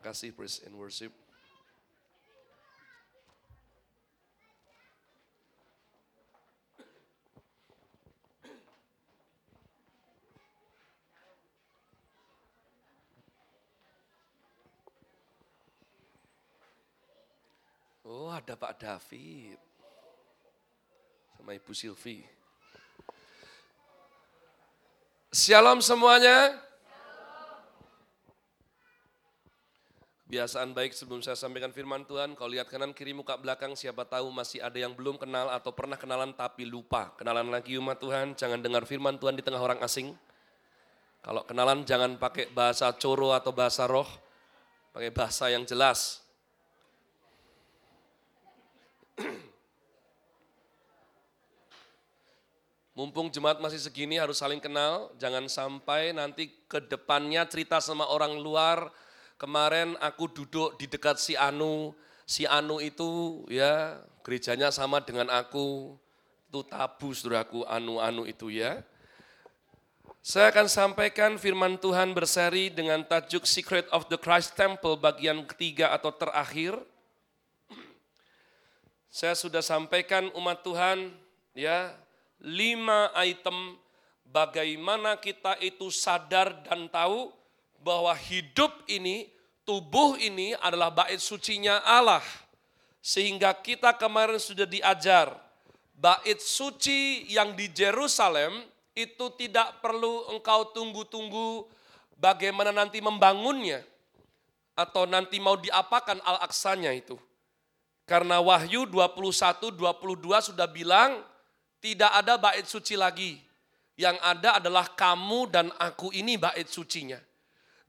Kasih praise and worship. Oh ada Pak David sama Ibu Silvi. Shalom semuanya. Kebiasaan baik sebelum saya sampaikan firman Tuhan, kalau lihat kanan kiri muka belakang siapa tahu masih ada yang belum kenal atau pernah kenalan tapi lupa. Kenalan lagi umat Tuhan, jangan dengar firman Tuhan di tengah orang asing. Kalau kenalan jangan pakai bahasa coro atau bahasa roh, pakai bahasa yang jelas. Mumpung jemaat masih segini harus saling kenal, jangan sampai nanti ke depannya cerita sama orang luar, kemarin aku duduk di dekat si Anu, si Anu itu ya gerejanya sama dengan aku, itu tabu saudaraku Anu-Anu itu ya. Saya akan sampaikan firman Tuhan berseri dengan tajuk Secret of the Christ Temple bagian ketiga atau terakhir. Saya sudah sampaikan umat Tuhan ya lima item bagaimana kita itu sadar dan tahu bahwa hidup ini, tubuh ini adalah bait sucinya Allah. Sehingga kita kemarin sudah diajar, bait suci yang di Jerusalem itu tidak perlu engkau tunggu-tunggu bagaimana nanti membangunnya. Atau nanti mau diapakan Al-Aqsanya itu. Karena Wahyu 21, 22 sudah bilang, tidak ada bait suci lagi. Yang ada adalah kamu dan aku ini bait sucinya.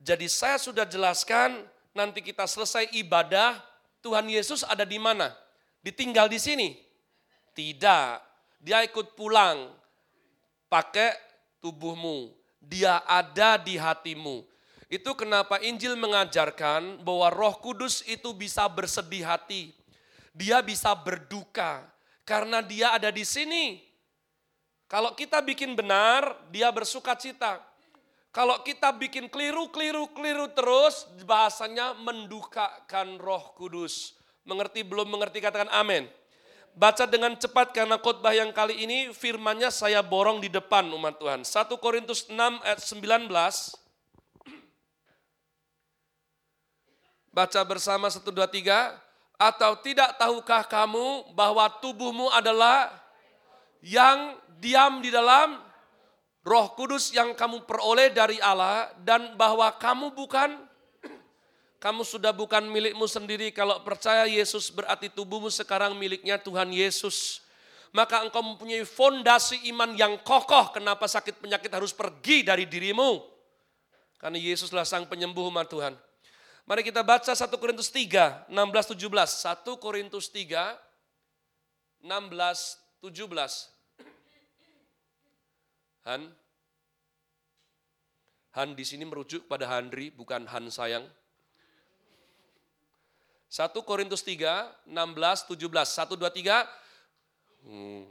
Jadi saya sudah jelaskan nanti kita selesai ibadah, Tuhan Yesus ada di mana? Ditinggal di sini? Tidak. Dia ikut pulang pakai tubuhmu. Dia ada di hatimu. Itu kenapa Injil mengajarkan bahwa Roh Kudus itu bisa bersedih hati. Dia bisa berduka karena dia ada di sini. Kalau kita bikin benar, dia bersuka cita. Kalau kita bikin keliru, keliru, keliru terus, bahasanya mendukakan roh kudus. Mengerti belum mengerti katakan amin. Baca dengan cepat karena khotbah yang kali ini firmannya saya borong di depan umat Tuhan. 1 Korintus 6 ayat 19. Baca bersama 1, 2, 3. Atau tidak tahukah kamu bahwa tubuhmu adalah yang diam di dalam Roh Kudus yang kamu peroleh dari Allah dan bahwa kamu bukan kamu sudah bukan milikmu sendiri kalau percaya Yesus berarti tubuhmu sekarang miliknya Tuhan Yesus. Maka engkau mempunyai fondasi iman yang kokoh kenapa sakit penyakit harus pergi dari dirimu. Karena Yesuslah sang penyembuh umat Tuhan. Mari kita baca 1 Korintus 3, 16, 17. 1 Korintus 3, 16, 17. Han. Han di sini merujuk pada Handri, bukan Han sayang. 1 Korintus 3, 16, 17. 1, 2, 3. Hmm.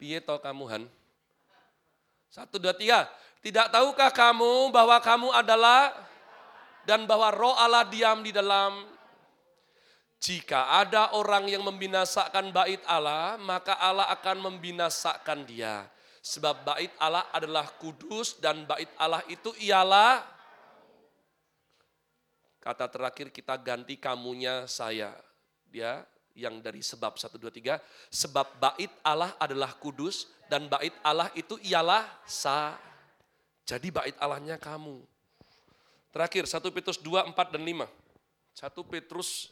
Piye to kamu Han? 1, 2, 3. Tidak tahukah kamu bahwa kamu adalah dan bahwa roh Allah diam di dalam jika ada orang yang membinasakan bait Allah, maka Allah akan membinasakan dia. Sebab bait Allah adalah kudus dan bait Allah itu ialah kata terakhir kita ganti kamunya saya. Dia yang dari sebab 1 2 3 sebab bait Allah adalah kudus dan bait Allah itu ialah sa. Jadi bait Allahnya kamu. Terakhir 1 Petrus 2 4 dan 5. 1 Petrus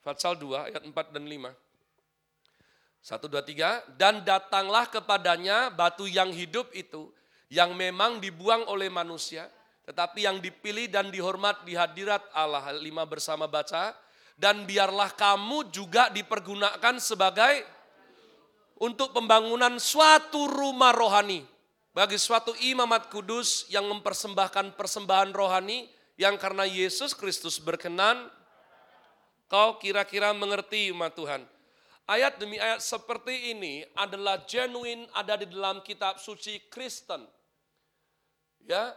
Fatsal 2 ayat 4 dan 5. 1, 2, 3. Dan datanglah kepadanya batu yang hidup itu, yang memang dibuang oleh manusia, tetapi yang dipilih dan dihormat di hadirat Allah. Lima bersama baca. Dan biarlah kamu juga dipergunakan sebagai untuk pembangunan suatu rumah rohani. Bagi suatu imamat kudus yang mempersembahkan persembahan rohani yang karena Yesus Kristus berkenan Kau kira-kira mengerti umat Tuhan. Ayat demi ayat seperti ini adalah genuine ada di dalam kitab suci Kristen. Ya,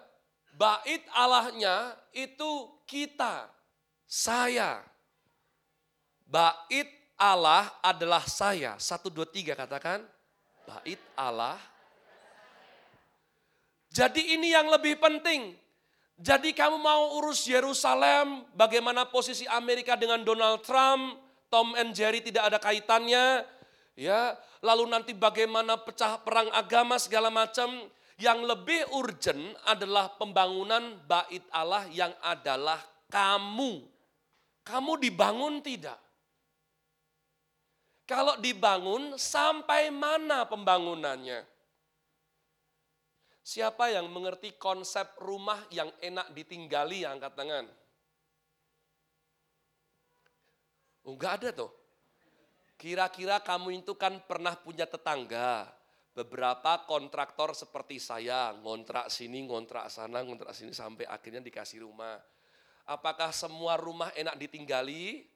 Bait Allahnya itu kita, saya. Bait Allah adalah saya. Satu, dua, tiga katakan. Bait Allah. Jadi ini yang lebih penting. Jadi kamu mau urus Yerusalem, bagaimana posisi Amerika dengan Donald Trump, Tom and Jerry tidak ada kaitannya, ya. Lalu nanti bagaimana pecah perang agama segala macam. Yang lebih urgent adalah pembangunan bait Allah yang adalah kamu. Kamu dibangun tidak? Kalau dibangun, sampai mana pembangunannya? Siapa yang mengerti konsep rumah yang enak ditinggali yang angkat tangan? Oh, enggak ada tuh. Kira-kira kamu itu kan pernah punya tetangga, beberapa kontraktor seperti saya, ngontrak sini, ngontrak sana, ngontrak sini sampai akhirnya dikasih rumah. Apakah semua rumah enak ditinggali?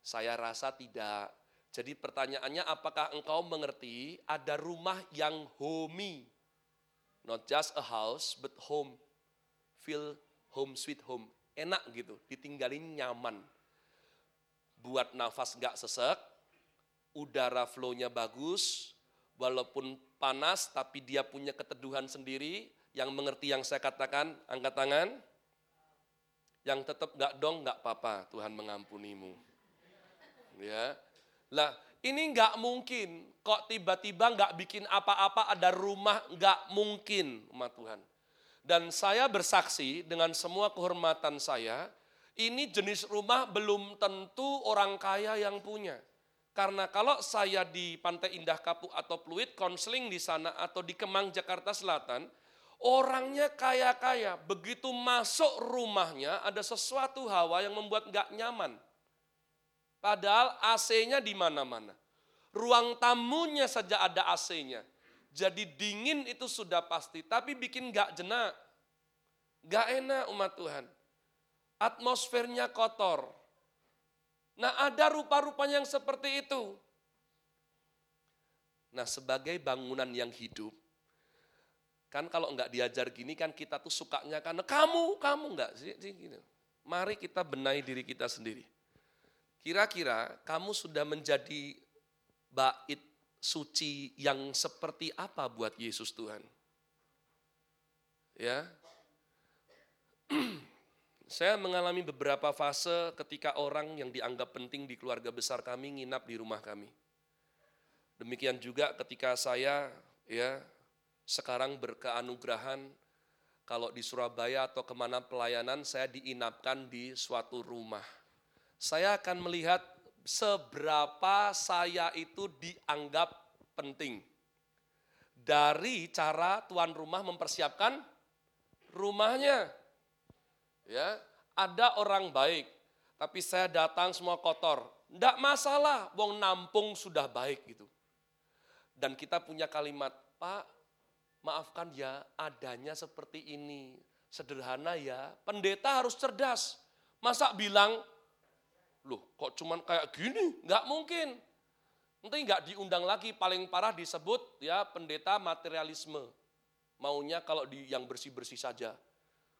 Saya rasa tidak. Jadi pertanyaannya apakah engkau mengerti ada rumah yang homey? Not just a house, but home. Feel home sweet home. Enak gitu, ditinggalin nyaman. Buat nafas gak sesek, udara flow-nya bagus, walaupun panas tapi dia punya keteduhan sendiri, yang mengerti yang saya katakan, angkat tangan. Yang tetap gak dong, gak apa-apa, Tuhan mengampunimu. Ya, lah ini nggak mungkin kok tiba-tiba nggak bikin apa-apa ada rumah nggak mungkin umat Tuhan. Dan saya bersaksi dengan semua kehormatan saya, ini jenis rumah belum tentu orang kaya yang punya. Karena kalau saya di Pantai Indah Kapuk atau Pluit, konseling di sana atau di Kemang, Jakarta Selatan, orangnya kaya-kaya. Begitu masuk rumahnya ada sesuatu hawa yang membuat nggak nyaman. Padahal AC-nya di mana-mana. Ruang tamunya saja ada AC-nya. Jadi dingin itu sudah pasti, tapi bikin gak jenak. Gak enak umat Tuhan. Atmosfernya kotor. Nah ada rupa-rupanya yang seperti itu. Nah sebagai bangunan yang hidup, kan kalau nggak diajar gini kan kita tuh sukanya karena kamu, kamu nggak sih. Mari kita benahi diri kita sendiri. Kira-kira kamu sudah menjadi bait suci yang seperti apa buat Yesus Tuhan? Ya. Saya mengalami beberapa fase ketika orang yang dianggap penting di keluarga besar kami nginap di rumah kami. Demikian juga ketika saya ya sekarang berkeanugerahan kalau di Surabaya atau ke mana pelayanan saya diinapkan di suatu rumah saya akan melihat seberapa saya itu dianggap penting. Dari cara tuan rumah mempersiapkan rumahnya. Ya, ada orang baik, tapi saya datang semua kotor. Tidak masalah, wong nampung sudah baik gitu. Dan kita punya kalimat, Pak, maafkan ya, adanya seperti ini. Sederhana ya, pendeta harus cerdas. Masa bilang Loh, kok cuman kayak gini? Nggak mungkin. Nanti nggak diundang lagi, paling parah disebut ya pendeta materialisme. Maunya kalau di yang bersih-bersih saja.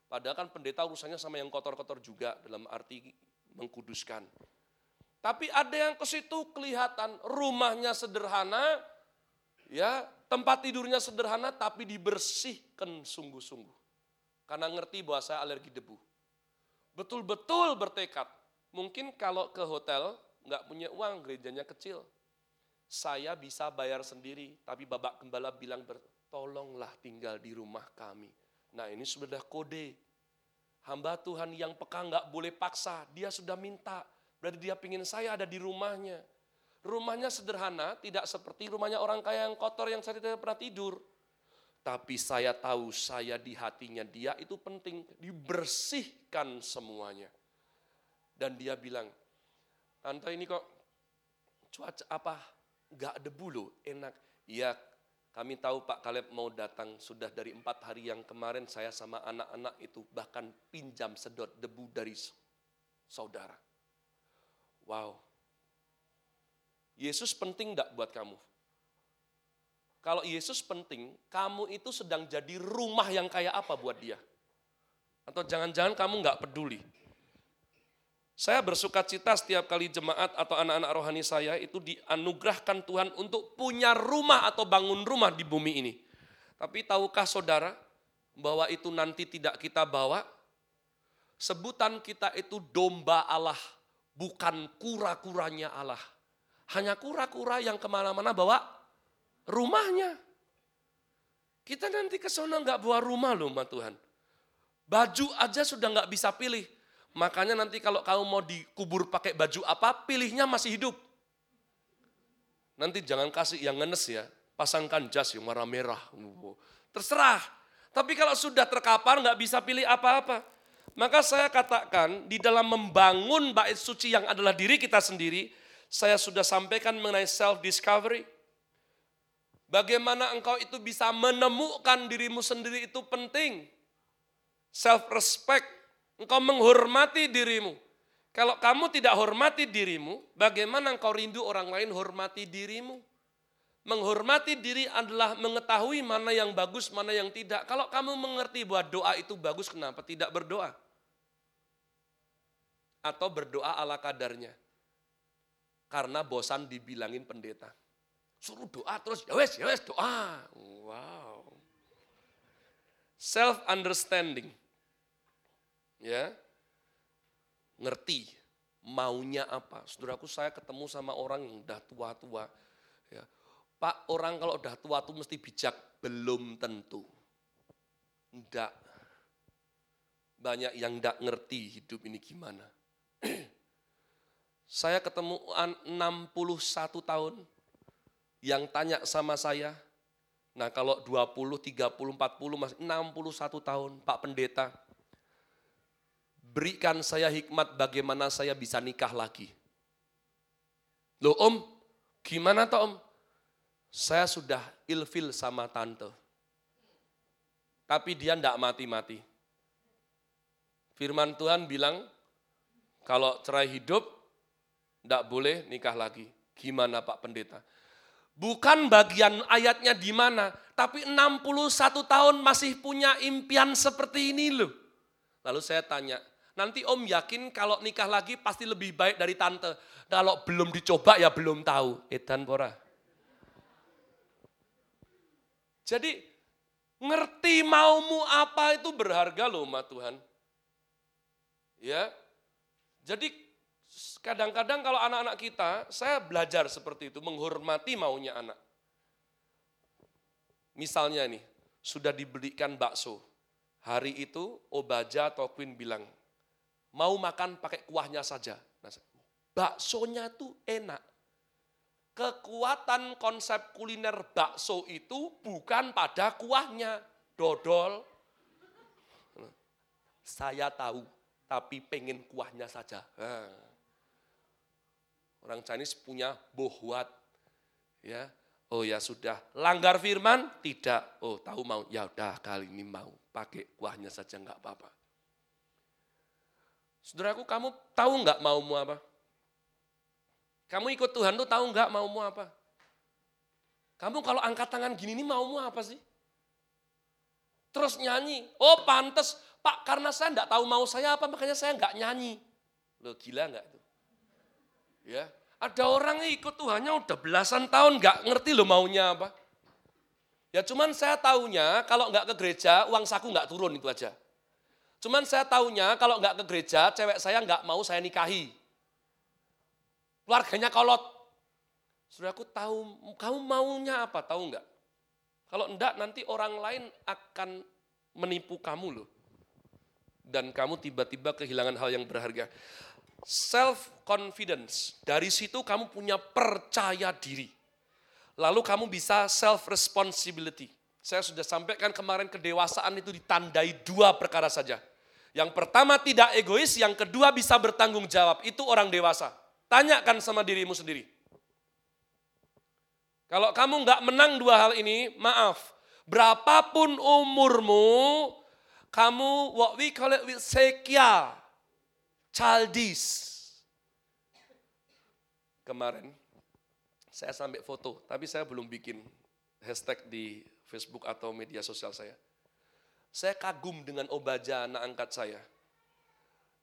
Padahal kan pendeta urusannya sama yang kotor-kotor juga dalam arti mengkuduskan. Tapi ada yang ke situ kelihatan rumahnya sederhana, ya tempat tidurnya sederhana tapi dibersihkan sungguh-sungguh. Karena ngerti bahwa saya alergi debu. Betul-betul bertekad Mungkin kalau ke hotel nggak punya uang, gerejanya kecil. Saya bisa bayar sendiri, tapi babak gembala bilang tolonglah tinggal di rumah kami. Nah ini sudah kode. Hamba Tuhan yang peka nggak boleh paksa, dia sudah minta. Berarti dia pingin saya ada di rumahnya. Rumahnya sederhana, tidak seperti rumahnya orang kaya yang kotor yang saya tidak pernah tidur. Tapi saya tahu saya di hatinya dia itu penting, dibersihkan semuanya. Dan dia bilang, Tante ini kok cuaca apa? Gak debu loh, enak. Iya, kami tahu Pak Kaleb mau datang sudah dari empat hari yang kemarin saya sama anak-anak itu bahkan pinjam sedot debu dari saudara. Wow. Yesus penting enggak buat kamu? Kalau Yesus penting, kamu itu sedang jadi rumah yang kayak apa buat dia? Atau jangan-jangan kamu nggak peduli. Saya bersuka cita setiap kali jemaat atau anak-anak rohani saya itu dianugerahkan Tuhan untuk punya rumah atau bangun rumah di bumi ini. Tapi tahukah saudara bahwa itu nanti tidak kita bawa? Sebutan kita itu domba Allah, bukan kura-kuranya Allah. Hanya kura-kura yang ke mana-mana bawa rumahnya. Kita nanti ke sana nggak bawa rumah loh, Tuhan. Baju aja sudah nggak bisa pilih. Makanya nanti kalau kamu mau dikubur pakai baju apa, pilihnya masih hidup. Nanti jangan kasih yang ngenes ya, pasangkan jas yang warna merah. Terserah. Tapi kalau sudah terkapar nggak bisa pilih apa-apa. Maka saya katakan di dalam membangun bait suci yang adalah diri kita sendiri, saya sudah sampaikan mengenai self discovery. Bagaimana engkau itu bisa menemukan dirimu sendiri itu penting. Self respect, engkau menghormati dirimu. Kalau kamu tidak hormati dirimu, bagaimana engkau rindu orang lain hormati dirimu? Menghormati diri adalah mengetahui mana yang bagus, mana yang tidak. Kalau kamu mengerti bahwa doa itu bagus, kenapa tidak berdoa? Atau berdoa ala kadarnya. Karena bosan dibilangin pendeta. Suruh doa terus, ya wes, ya wes doa. Wow. Self understanding ya ngerti maunya apa. Saudaraku saya ketemu sama orang yang udah tua-tua. Ya. Pak orang kalau udah tua tuh mesti bijak. Belum tentu. Enggak. Banyak yang enggak ngerti hidup ini gimana. saya ketemu 61 tahun yang tanya sama saya, nah kalau 20, 30, 40, masih 61 tahun Pak Pendeta, berikan saya hikmat bagaimana saya bisa nikah lagi. Loh om, gimana toh om? Saya sudah ilfil sama tante. Tapi dia tidak mati-mati. Firman Tuhan bilang, kalau cerai hidup, tidak boleh nikah lagi. Gimana Pak Pendeta? Bukan bagian ayatnya di mana, tapi 61 tahun masih punya impian seperti ini loh. Lalu saya tanya, Nanti om yakin kalau nikah lagi pasti lebih baik dari tante. Kalau belum dicoba ya belum tahu. Edan pora. Jadi ngerti maumu apa itu berharga loh ma Tuhan. Ya. Jadi kadang-kadang kalau anak-anak kita, saya belajar seperti itu, menghormati maunya anak. Misalnya nih, sudah dibelikan bakso. Hari itu Obaja atau Queen bilang, mau makan pakai kuahnya saja. Nah, baksonya tuh enak. Kekuatan konsep kuliner bakso itu bukan pada kuahnya, dodol. Saya tahu, tapi pengen kuahnya saja. Orang Chinese punya bohwat. Ya, oh ya sudah. Langgar firman? Tidak. Oh tahu mau. Ya udah kali ini mau. Pakai kuahnya saja nggak apa-apa. Saudaraku, kamu tahu nggak maumu apa? Kamu ikut Tuhan tuh tahu nggak maumu apa? Kamu kalau angkat tangan gini nih maumu apa sih? Terus nyanyi, oh pantes Pak karena saya nggak tahu mau saya apa makanya saya nggak nyanyi. Lo gila nggak tuh? Ya, ada orang ikut Tuhannya udah belasan tahun nggak ngerti lo maunya apa. Ya cuman saya taunya kalau nggak ke gereja uang saku nggak turun itu aja. Cuman saya tahunya kalau nggak ke gereja, cewek saya nggak mau saya nikahi. Keluarganya kolot. Sudah aku tahu, kamu maunya apa, tahu nggak? Kalau enggak nanti orang lain akan menipu kamu loh. Dan kamu tiba-tiba kehilangan hal yang berharga. Self confidence, dari situ kamu punya percaya diri. Lalu kamu bisa self responsibility. Saya sudah sampaikan kemarin kedewasaan itu ditandai dua perkara saja. Yang pertama tidak egois, yang kedua bisa bertanggung jawab. Itu orang dewasa. Tanyakan sama dirimu sendiri. Kalau kamu nggak menang dua hal ini, maaf. Berapapun umurmu, kamu what we call it with sekia, childish. Kemarin saya sampai foto, tapi saya belum bikin hashtag di Facebook atau media sosial saya. Saya kagum dengan Obaja anak angkat saya.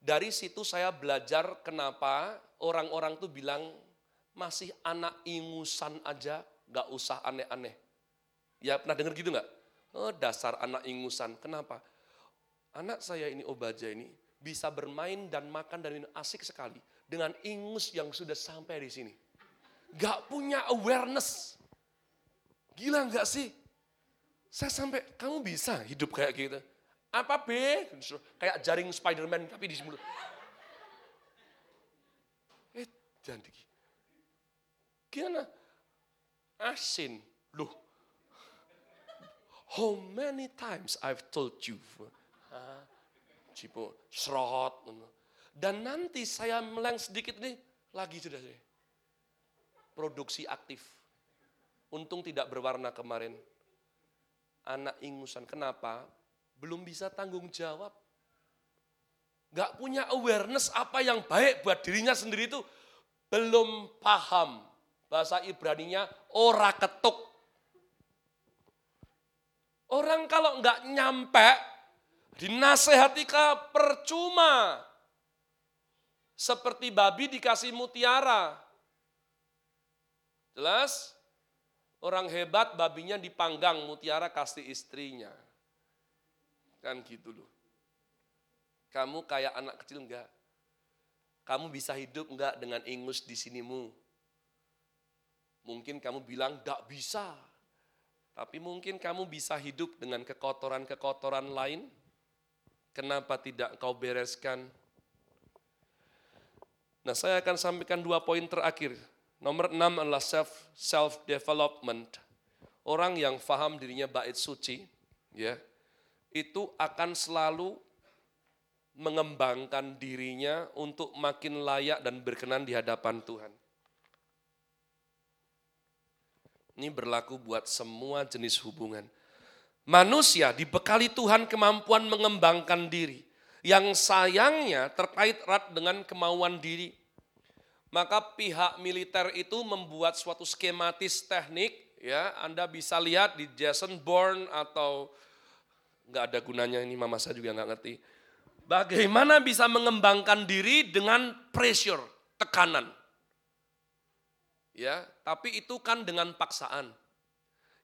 Dari situ saya belajar kenapa orang-orang tuh bilang masih anak ingusan aja, gak usah aneh-aneh. Ya pernah dengar gitu nggak? Oh, dasar anak ingusan. Kenapa? Anak saya ini Obaja ini bisa bermain dan makan dan minum asik sekali dengan ingus yang sudah sampai di sini. Gak punya awareness. Gila nggak sih? Saya sampai, kamu bisa hidup kayak gitu. Apa B? Kayak jaring Spiderman tapi di mulut. Eh, jangan. Gimana? Asin. Loh. How many times I've told you? Cipo, serot. Dan nanti saya meleng sedikit nih, lagi sudah saya. Produksi aktif. Untung tidak berwarna kemarin. Anak ingusan. Kenapa? belum bisa tanggung jawab. Gak punya awareness apa yang baik buat dirinya sendiri itu belum paham. Bahasa Ibraninya ora ketuk. Orang kalau nggak nyampe, dinasehati ke percuma. Seperti babi dikasih mutiara. Jelas? Orang hebat babinya dipanggang, mutiara kasih istrinya. Kan gitu loh. Kamu kayak anak kecil enggak? Kamu bisa hidup enggak dengan ingus di sinimu? Mungkin kamu bilang enggak bisa. Tapi mungkin kamu bisa hidup dengan kekotoran-kekotoran lain. Kenapa tidak kau bereskan? Nah saya akan sampaikan dua poin terakhir. Nomor enam adalah self self development. Orang yang faham dirinya bait suci, ya, itu akan selalu mengembangkan dirinya untuk makin layak dan berkenan di hadapan Tuhan. Ini berlaku buat semua jenis hubungan. Manusia dibekali Tuhan kemampuan mengembangkan diri. Yang sayangnya terkait erat dengan kemauan diri. Maka pihak militer itu membuat suatu skematis teknik, ya Anda bisa lihat di Jason Bourne atau nggak ada gunanya ini mama saya juga nggak ngerti. Bagaimana bisa mengembangkan diri dengan pressure, tekanan. Ya, tapi itu kan dengan paksaan.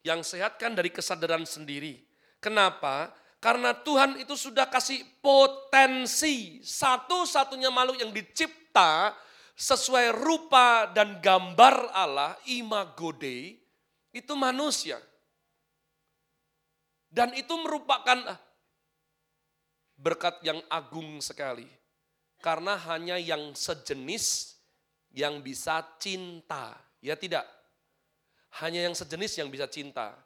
Yang sehat kan dari kesadaran sendiri. Kenapa? Karena Tuhan itu sudah kasih potensi. Satu-satunya makhluk yang dicipta sesuai rupa dan gambar Allah, imago Dei, itu manusia. Dan itu merupakan berkat yang agung sekali. Karena hanya yang sejenis yang bisa cinta. Ya tidak. Hanya yang sejenis yang bisa cinta.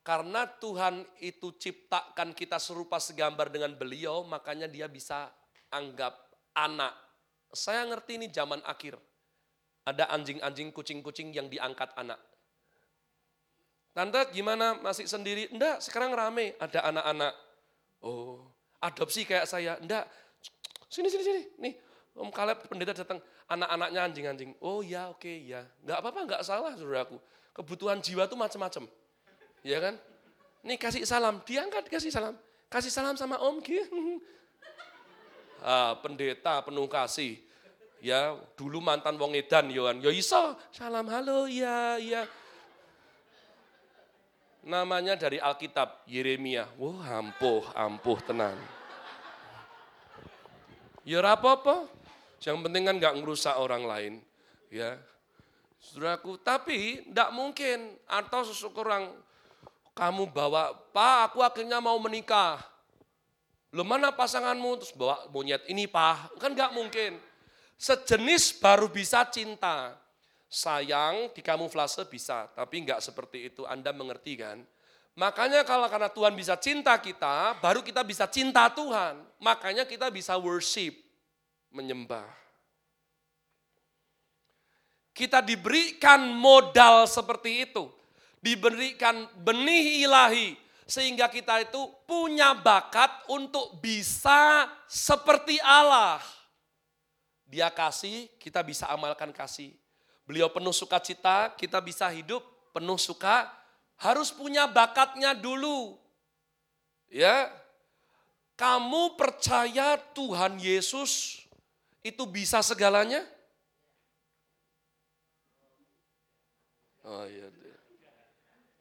Karena Tuhan itu ciptakan kita serupa segambar dengan beliau, makanya dia bisa anggap anak. Saya ngerti ini zaman akhir. Ada anjing-anjing, kucing-kucing yang diangkat anak. Tante gimana masih sendiri? Enggak, sekarang rame, ada anak-anak. Oh, adopsi kayak saya. Enggak, sini, sini, sini. Nih, Om Kaleb pendeta datang, anak-anaknya anjing-anjing. Oh ya, oke, okay, ya. Enggak apa-apa, enggak salah saudaraku. Kebutuhan jiwa tuh macam-macam. Ya kan? Nih kasih salam, diangkat kasih salam. Kasih salam sama Om. Ah, pendeta penuh kasih. Ya, dulu mantan wong edan Yohan. Ya iso, salam halo, ya, ya namanya dari Alkitab, Yeremia. Wah, ampuh, ampuh tenang. Ya apa-apa, yang penting kan nggak ngerusak orang lain. Ya, Saudaraku, tapi tidak mungkin atau seseorang kamu bawa, Pak, aku akhirnya mau menikah. Lo mana pasanganmu? Terus bawa monyet ini, Pak. Kan nggak mungkin. Sejenis baru bisa cinta. Sayang di kamuflase bisa, tapi enggak seperti itu. Anda mengerti kan? Makanya kalau karena Tuhan bisa cinta kita, baru kita bisa cinta Tuhan. Makanya kita bisa worship, menyembah. Kita diberikan modal seperti itu. Diberikan benih ilahi. Sehingga kita itu punya bakat untuk bisa seperti Allah. Dia kasih, kita bisa amalkan kasih. Beliau penuh sukacita, kita bisa hidup penuh suka, harus punya bakatnya dulu. Ya, kamu percaya Tuhan Yesus itu bisa segalanya? Oh iya.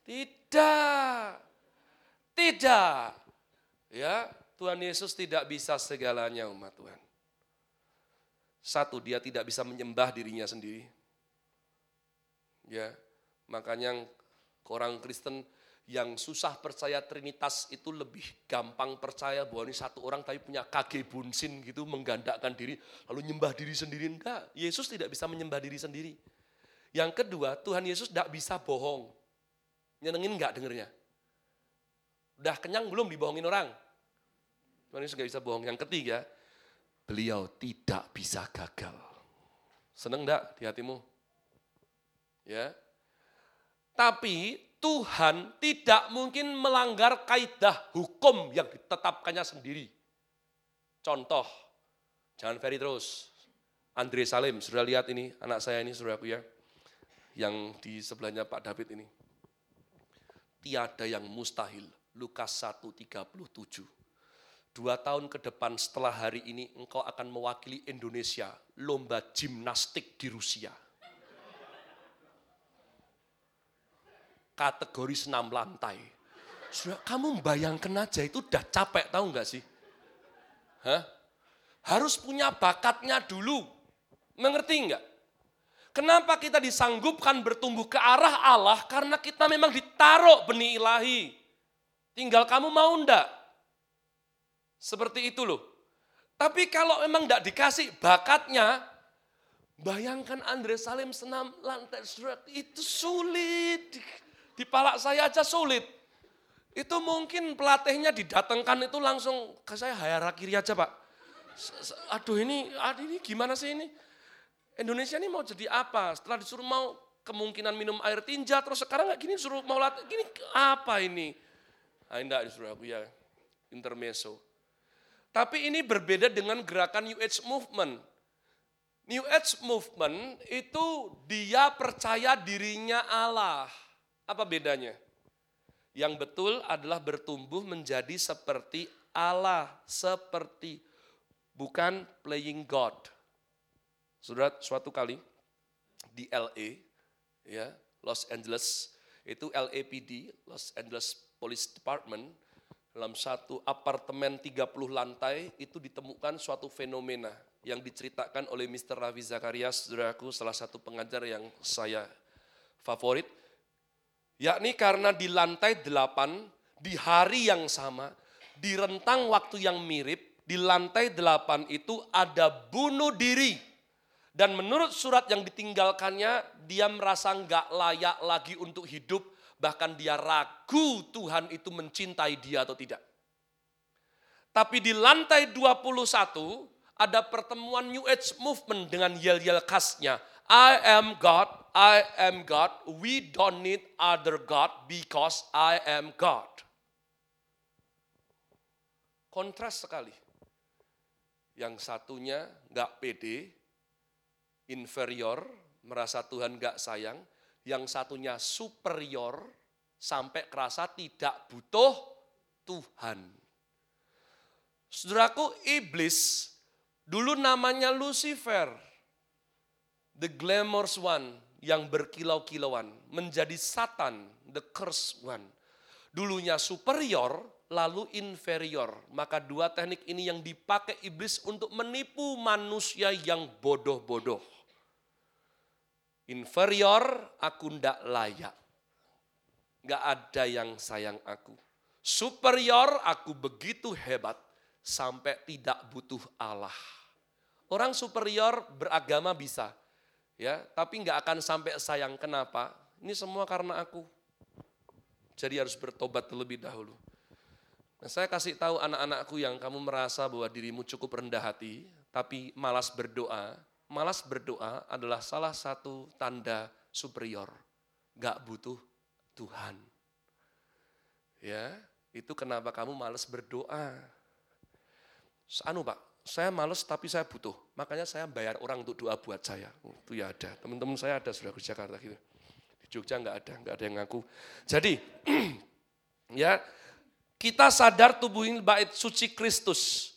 Tidak. Tidak. Ya, Tuhan Yesus tidak bisa segalanya umat Tuhan. Satu, dia tidak bisa menyembah dirinya sendiri. Ya, makanya orang Kristen yang susah percaya Trinitas itu lebih gampang percaya bahwa ini satu orang tapi punya kage bunsin gitu menggandakan diri lalu nyembah diri sendiri. Enggak Yesus tidak bisa menyembah diri sendiri. Yang kedua Tuhan Yesus tidak bisa bohong. Nyenengin enggak dengernya? Udah kenyang belum dibohongin orang? Tuhan Yesus enggak bisa bohong. Yang ketiga beliau tidak bisa gagal seneng enggak di hatimu ya tapi Tuhan tidak mungkin melanggar kaidah hukum yang ditetapkannya sendiri. Contoh, jangan Ferry terus. Andre Salim, sudah lihat ini, anak saya ini, saudaraku ya, yang di sebelahnya Pak David ini. Tiada yang mustahil, Lukas 1:37. Dua tahun ke depan setelah hari ini engkau akan mewakili Indonesia lomba gimnastik di Rusia. kategori senam lantai. Sudah, kamu membayangkan aja itu udah capek tahu nggak sih? Hah? Harus punya bakatnya dulu. Mengerti nggak? Kenapa kita disanggupkan bertumbuh ke arah Allah? Karena kita memang ditaruh benih ilahi. Tinggal kamu mau ndak? Seperti itu loh. Tapi kalau memang ndak dikasih bakatnya, bayangkan Andre Salim senam lantai itu sulit. Di palak saya aja sulit. Itu mungkin pelatihnya didatangkan itu langsung ke saya hayar kiri aja pak. Aduh ini, aduh ini gimana sih ini? Indonesia ini mau jadi apa? Setelah disuruh mau kemungkinan minum air tinja, terus sekarang nggak gini suruh mau latih, gini apa ini? Nah, enggak disuruh aku ya, intermezzo. Tapi ini berbeda dengan gerakan New Age Movement. New Age Movement itu dia percaya dirinya Allah. Apa bedanya? Yang betul adalah bertumbuh menjadi seperti Allah, seperti bukan playing God. Sudah suatu kali di LA, ya Los Angeles, itu LAPD, Los Angeles Police Department, dalam satu apartemen 30 lantai itu ditemukan suatu fenomena yang diceritakan oleh Mr. Ravi Zakarias, saudaraku, salah satu pengajar yang saya favorit Yakni karena di lantai delapan, di hari yang sama, di rentang waktu yang mirip, di lantai delapan itu ada bunuh diri. Dan menurut surat yang ditinggalkannya, dia merasa nggak layak lagi untuk hidup, bahkan dia ragu Tuhan itu mencintai dia atau tidak. Tapi di lantai 21 ada pertemuan New Age Movement dengan yel-yel khasnya. I am God, I am God. We don't need other God because I am God. Kontras sekali. Yang satunya nggak pede, inferior, merasa Tuhan nggak sayang. Yang satunya superior, sampai kerasa tidak butuh Tuhan. Saudaraku, iblis dulu namanya Lucifer, the glamorous one, yang berkilau-kilauan menjadi Satan, the cursed one. Dulunya superior, lalu inferior. Maka dua teknik ini yang dipakai iblis untuk menipu manusia yang bodoh-bodoh. Inferior, aku ndak layak. Gak ada yang sayang aku. Superior, aku begitu hebat sampai tidak butuh Allah. Orang superior beragama bisa, ya tapi nggak akan sampai sayang kenapa ini semua karena aku jadi harus bertobat terlebih dahulu nah, saya kasih tahu anak-anakku yang kamu merasa bahwa dirimu cukup rendah hati tapi malas berdoa malas berdoa adalah salah satu tanda superior nggak butuh Tuhan ya itu kenapa kamu malas berdoa anu pak saya males tapi saya butuh. Makanya saya bayar orang untuk doa buat saya. Oh, itu ya ada. Teman-teman saya ada sudah ke Jakarta gitu. Di Jogja nggak ada, nggak ada yang ngaku. Jadi ya kita sadar tubuh ini bait suci Kristus.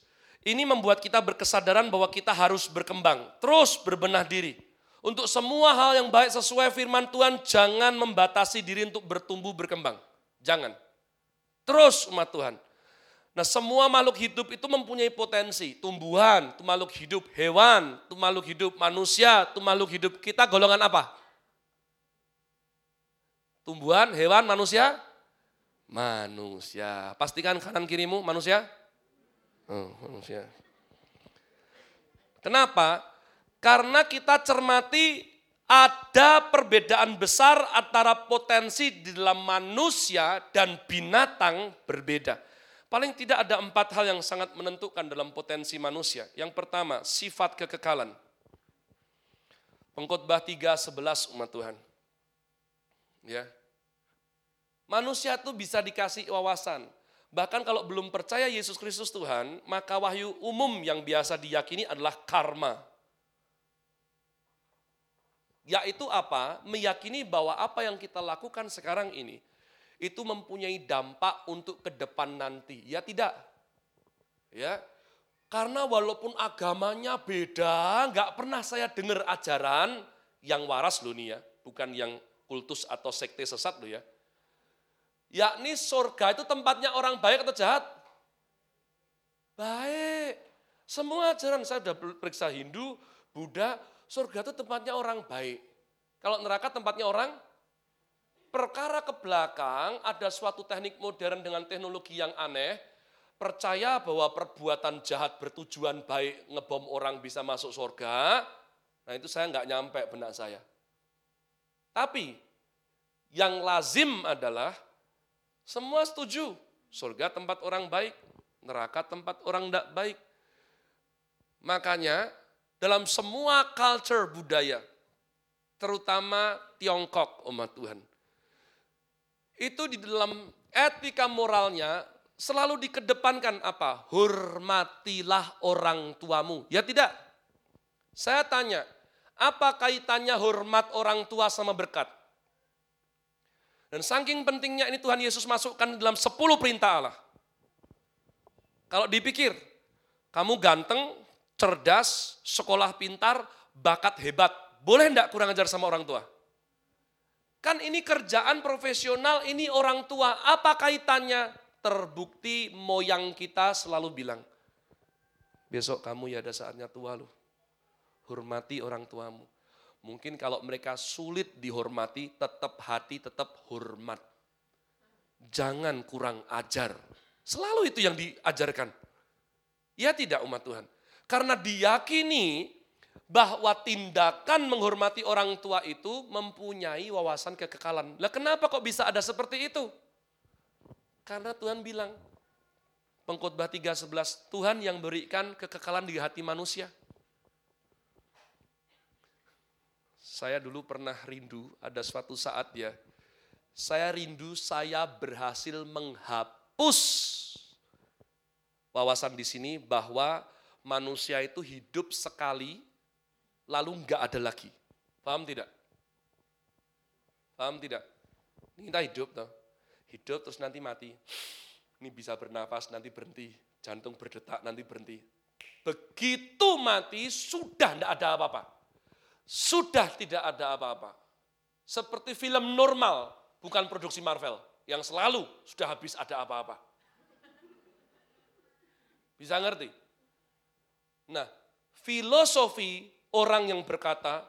Ini membuat kita berkesadaran bahwa kita harus berkembang, terus berbenah diri. Untuk semua hal yang baik sesuai firman Tuhan, jangan membatasi diri untuk bertumbuh berkembang. Jangan. Terus umat Tuhan. Nah semua makhluk hidup itu mempunyai potensi. Tumbuhan, itu makhluk hidup. Hewan, itu makhluk hidup. Manusia, itu makhluk hidup. Kita golongan apa? Tumbuhan, hewan, manusia? Manusia. Pastikan kanan kirimu manusia? Oh, manusia. Kenapa? Karena kita cermati ada perbedaan besar antara potensi di dalam manusia dan binatang berbeda. Paling tidak ada empat hal yang sangat menentukan dalam potensi manusia. Yang pertama, sifat kekekalan. Pengkhotbah 3:11 umat Tuhan. Ya. Manusia itu bisa dikasih wawasan. Bahkan kalau belum percaya Yesus Kristus Tuhan, maka wahyu umum yang biasa diyakini adalah karma. Yaitu apa? Meyakini bahwa apa yang kita lakukan sekarang ini itu mempunyai dampak untuk ke depan nanti. Ya tidak. Ya. Karena walaupun agamanya beda, nggak pernah saya dengar ajaran yang waras loh nih ya, bukan yang kultus atau sekte sesat loh ya. Yakni surga itu tempatnya orang baik atau jahat? Baik. Semua ajaran saya sudah periksa Hindu, Buddha, surga itu tempatnya orang baik. Kalau neraka tempatnya orang perkara ke belakang ada suatu teknik modern dengan teknologi yang aneh, percaya bahwa perbuatan jahat bertujuan baik ngebom orang bisa masuk surga, nah itu saya nggak nyampe benak saya. Tapi yang lazim adalah semua setuju, surga tempat orang baik, neraka tempat orang tidak baik. Makanya dalam semua culture budaya, terutama Tiongkok umat Tuhan, itu di dalam etika moralnya selalu dikedepankan apa? Hormatilah orang tuamu. Ya tidak? Saya tanya, apa kaitannya hormat orang tua sama berkat? Dan saking pentingnya ini Tuhan Yesus masukkan dalam 10 perintah Allah. Kalau dipikir, kamu ganteng, cerdas, sekolah pintar, bakat hebat, boleh enggak kurang ajar sama orang tua? Kan ini kerjaan profesional, ini orang tua. Apa kaitannya? Terbukti moyang kita selalu bilang, besok kamu ya ada saatnya tua loh. Hormati orang tuamu. Mungkin kalau mereka sulit dihormati, tetap hati, tetap hormat. Jangan kurang ajar. Selalu itu yang diajarkan. Ya tidak umat Tuhan. Karena diyakini bahwa tindakan menghormati orang tua itu mempunyai wawasan kekekalan. Lah kenapa kok bisa ada seperti itu? Karena Tuhan bilang, pengkhotbah 3.11, Tuhan yang berikan kekekalan di hati manusia. Saya dulu pernah rindu, ada suatu saat ya, saya rindu saya berhasil menghapus wawasan di sini bahwa manusia itu hidup sekali lalu enggak ada lagi. Paham tidak? Paham tidak? Ini kita hidup toh. Hidup terus nanti mati. Ini bisa bernafas nanti berhenti. Jantung berdetak nanti berhenti. Begitu mati sudah tidak ada apa-apa. Sudah tidak ada apa-apa. Seperti film normal, bukan produksi Marvel. Yang selalu sudah habis ada apa-apa. Bisa ngerti? Nah, filosofi orang yang berkata,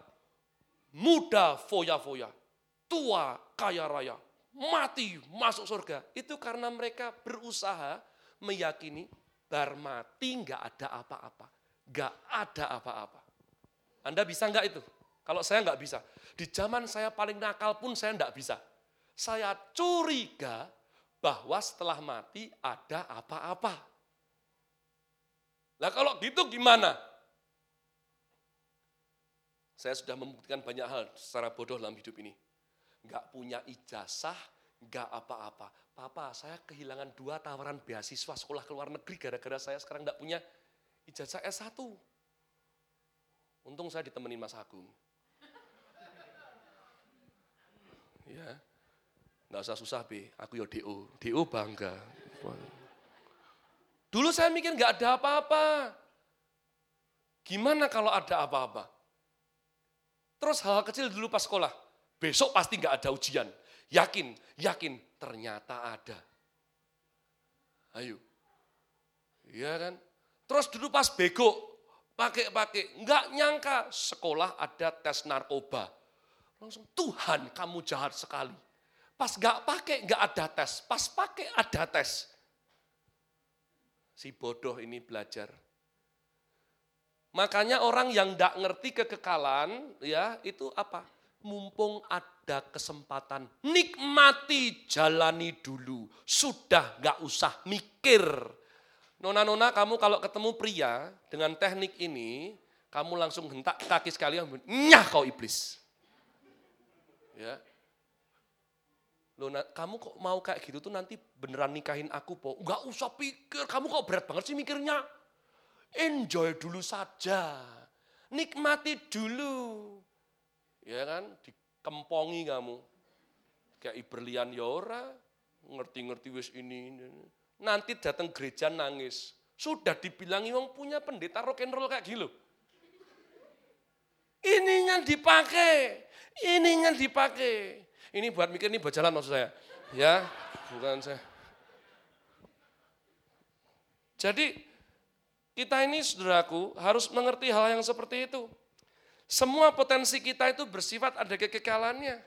muda foya-foya, tua kaya raya, mati masuk surga. Itu karena mereka berusaha meyakini bar mati nggak ada apa-apa. Nggak ada apa-apa. Anda bisa nggak itu? Kalau saya nggak bisa. Di zaman saya paling nakal pun saya nggak bisa. Saya curiga bahwa setelah mati ada apa-apa. Nah kalau gitu gimana? Saya sudah membuktikan banyak hal secara bodoh dalam hidup ini. Enggak punya ijazah, enggak apa-apa. Papa, saya kehilangan dua tawaran beasiswa sekolah ke luar negeri gara-gara saya sekarang enggak punya ijazah S1. Untung saya ditemenin Mas Agung. Ya, enggak usah susah, Be. Aku yo DO. DO bangga. Dulu saya mikir nggak ada apa-apa. Gimana kalau ada apa-apa? Terus hal, -hal kecil dulu pas sekolah. Besok pasti nggak ada ujian. Yakin, yakin, ternyata ada. Ayo. Iya kan? Terus dulu pas bego, pakai-pakai, nggak nyangka sekolah ada tes narkoba. Langsung, Tuhan kamu jahat sekali. Pas nggak pakai, nggak ada tes. Pas pakai, ada tes. Si bodoh ini belajar. Makanya orang yang tidak ngerti kekekalan, ya itu apa? Mumpung ada kesempatan, nikmati jalani dulu. Sudah nggak usah mikir. Nona-nona kamu kalau ketemu pria dengan teknik ini, kamu langsung hentak kaki sekali, nyah kau iblis. Ya, Loh, kamu kok mau kayak gitu tuh nanti beneran nikahin aku, Po? Enggak usah pikir, kamu kok berat banget sih mikirnya. Enjoy dulu saja. Nikmati dulu. Ya kan, dikempongi kamu. Kayak Iberlian Yora, ya ngerti-ngerti wis ini, ini. Nanti datang gereja nangis. Sudah dibilangi wong punya pendeta rock and roll kayak gitu. Ininya dipakai, ininya dipakai. Ini buat mikir, ini buat jalan maksud saya. Ya, bukan saya. Jadi, kita ini saudaraku harus mengerti hal yang seperti itu. Semua potensi kita itu bersifat ada kekekalannya.